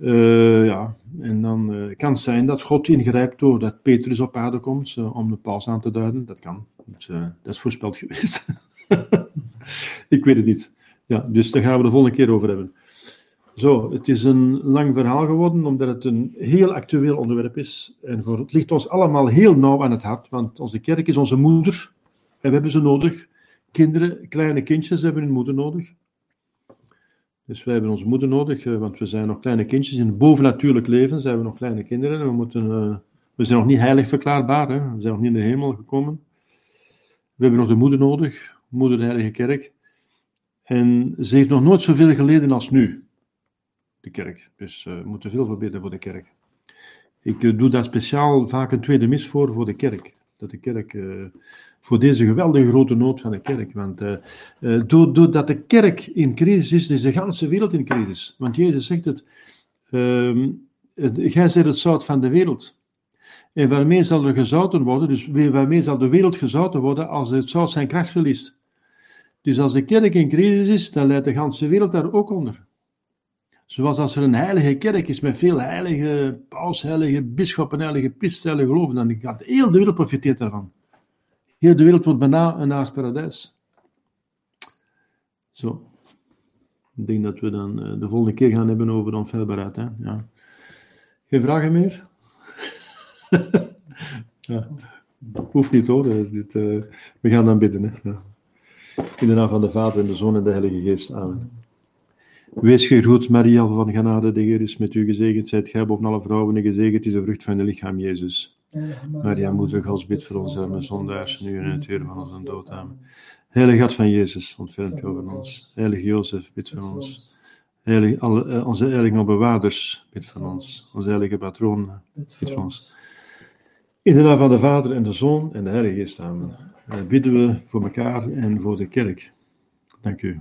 Uh, ja, en dan uh, kan het zijn dat God ingrijpt doordat Petrus op aarde komt om de paus aan te duiden. Dat kan. Dat, dat is voorspeld geweest. ik weet het niet. Ja, dus daar gaan we de volgende keer over hebben. Zo, het is een lang verhaal geworden, omdat het een heel actueel onderwerp is. En voor, het ligt ons allemaal heel nauw aan het hart, want onze kerk is onze moeder. En we hebben ze nodig. Kinderen, kleine kindjes hebben hun moeder nodig. Dus wij hebben onze moeder nodig, eh, want we zijn nog kleine kindjes. In het bovennatuurlijk leven zijn we nog kleine kinderen. We, moeten, uh, we zijn nog niet heilig verklaarbaar, hè? we zijn nog niet in de hemel gekomen. We hebben nog de moeder nodig, moeder de Heilige Kerk. En ze heeft nog nooit zoveel geleden als nu, de kerk. Dus uh, we moeten veel verbeteren voor de kerk. Ik doe daar speciaal vaak een tweede mis voor, voor de kerk. Dat de kerk voor deze geweldige grote nood van de kerk. Want uh, doordat de kerk in crisis is, is de hele wereld in crisis. Want Jezus zegt het, uh, gij zijt het zout van de wereld. En waarmee zal er gezouten worden, dus waarmee zal de wereld gezouten worden als het zout zijn kracht verliest. Dus als de kerk in crisis is, dan leidt de hele wereld daar ook onder. Zoals als er een heilige kerk is met veel heilige paus, heilige bisschoppen, heilige heilige geloven, dan gaat heel de wereld profiteert daarvan. Heel de wereld wordt bijna een naast paradijs. Zo. Ik denk dat we dan uh, de volgende keer gaan hebben over onfeilbaarheid. Hè? Ja. Geen vragen meer? ja. Hoeft niet hoor. Dit, uh, we gaan dan bidden. Hè? Ja. In de naam van de Vader en de Zoon en de Heilige Geest. Amen. Wees gegroet, Maria van genade, de Heer is met u gezegend. Zijt gij boven alle vrouwen en gezegend is de vrucht van je lichaam, Jezus. Maria, moeder Gods, bid voor ons arme zondaars, nu en in het uur van onze dood. Amen. Heilige God van Jezus, ontfermt u over ons. Heilige Jozef, bid voor ons. Heilige, alle, uh, onze heilige bewaarders, bid voor ons. Onze heilige patroon, bid voor ons. In de naam van de Vader en de Zoon en de Heilige Geest, amen. Uh, bidden we voor elkaar en voor de kerk. Dank u.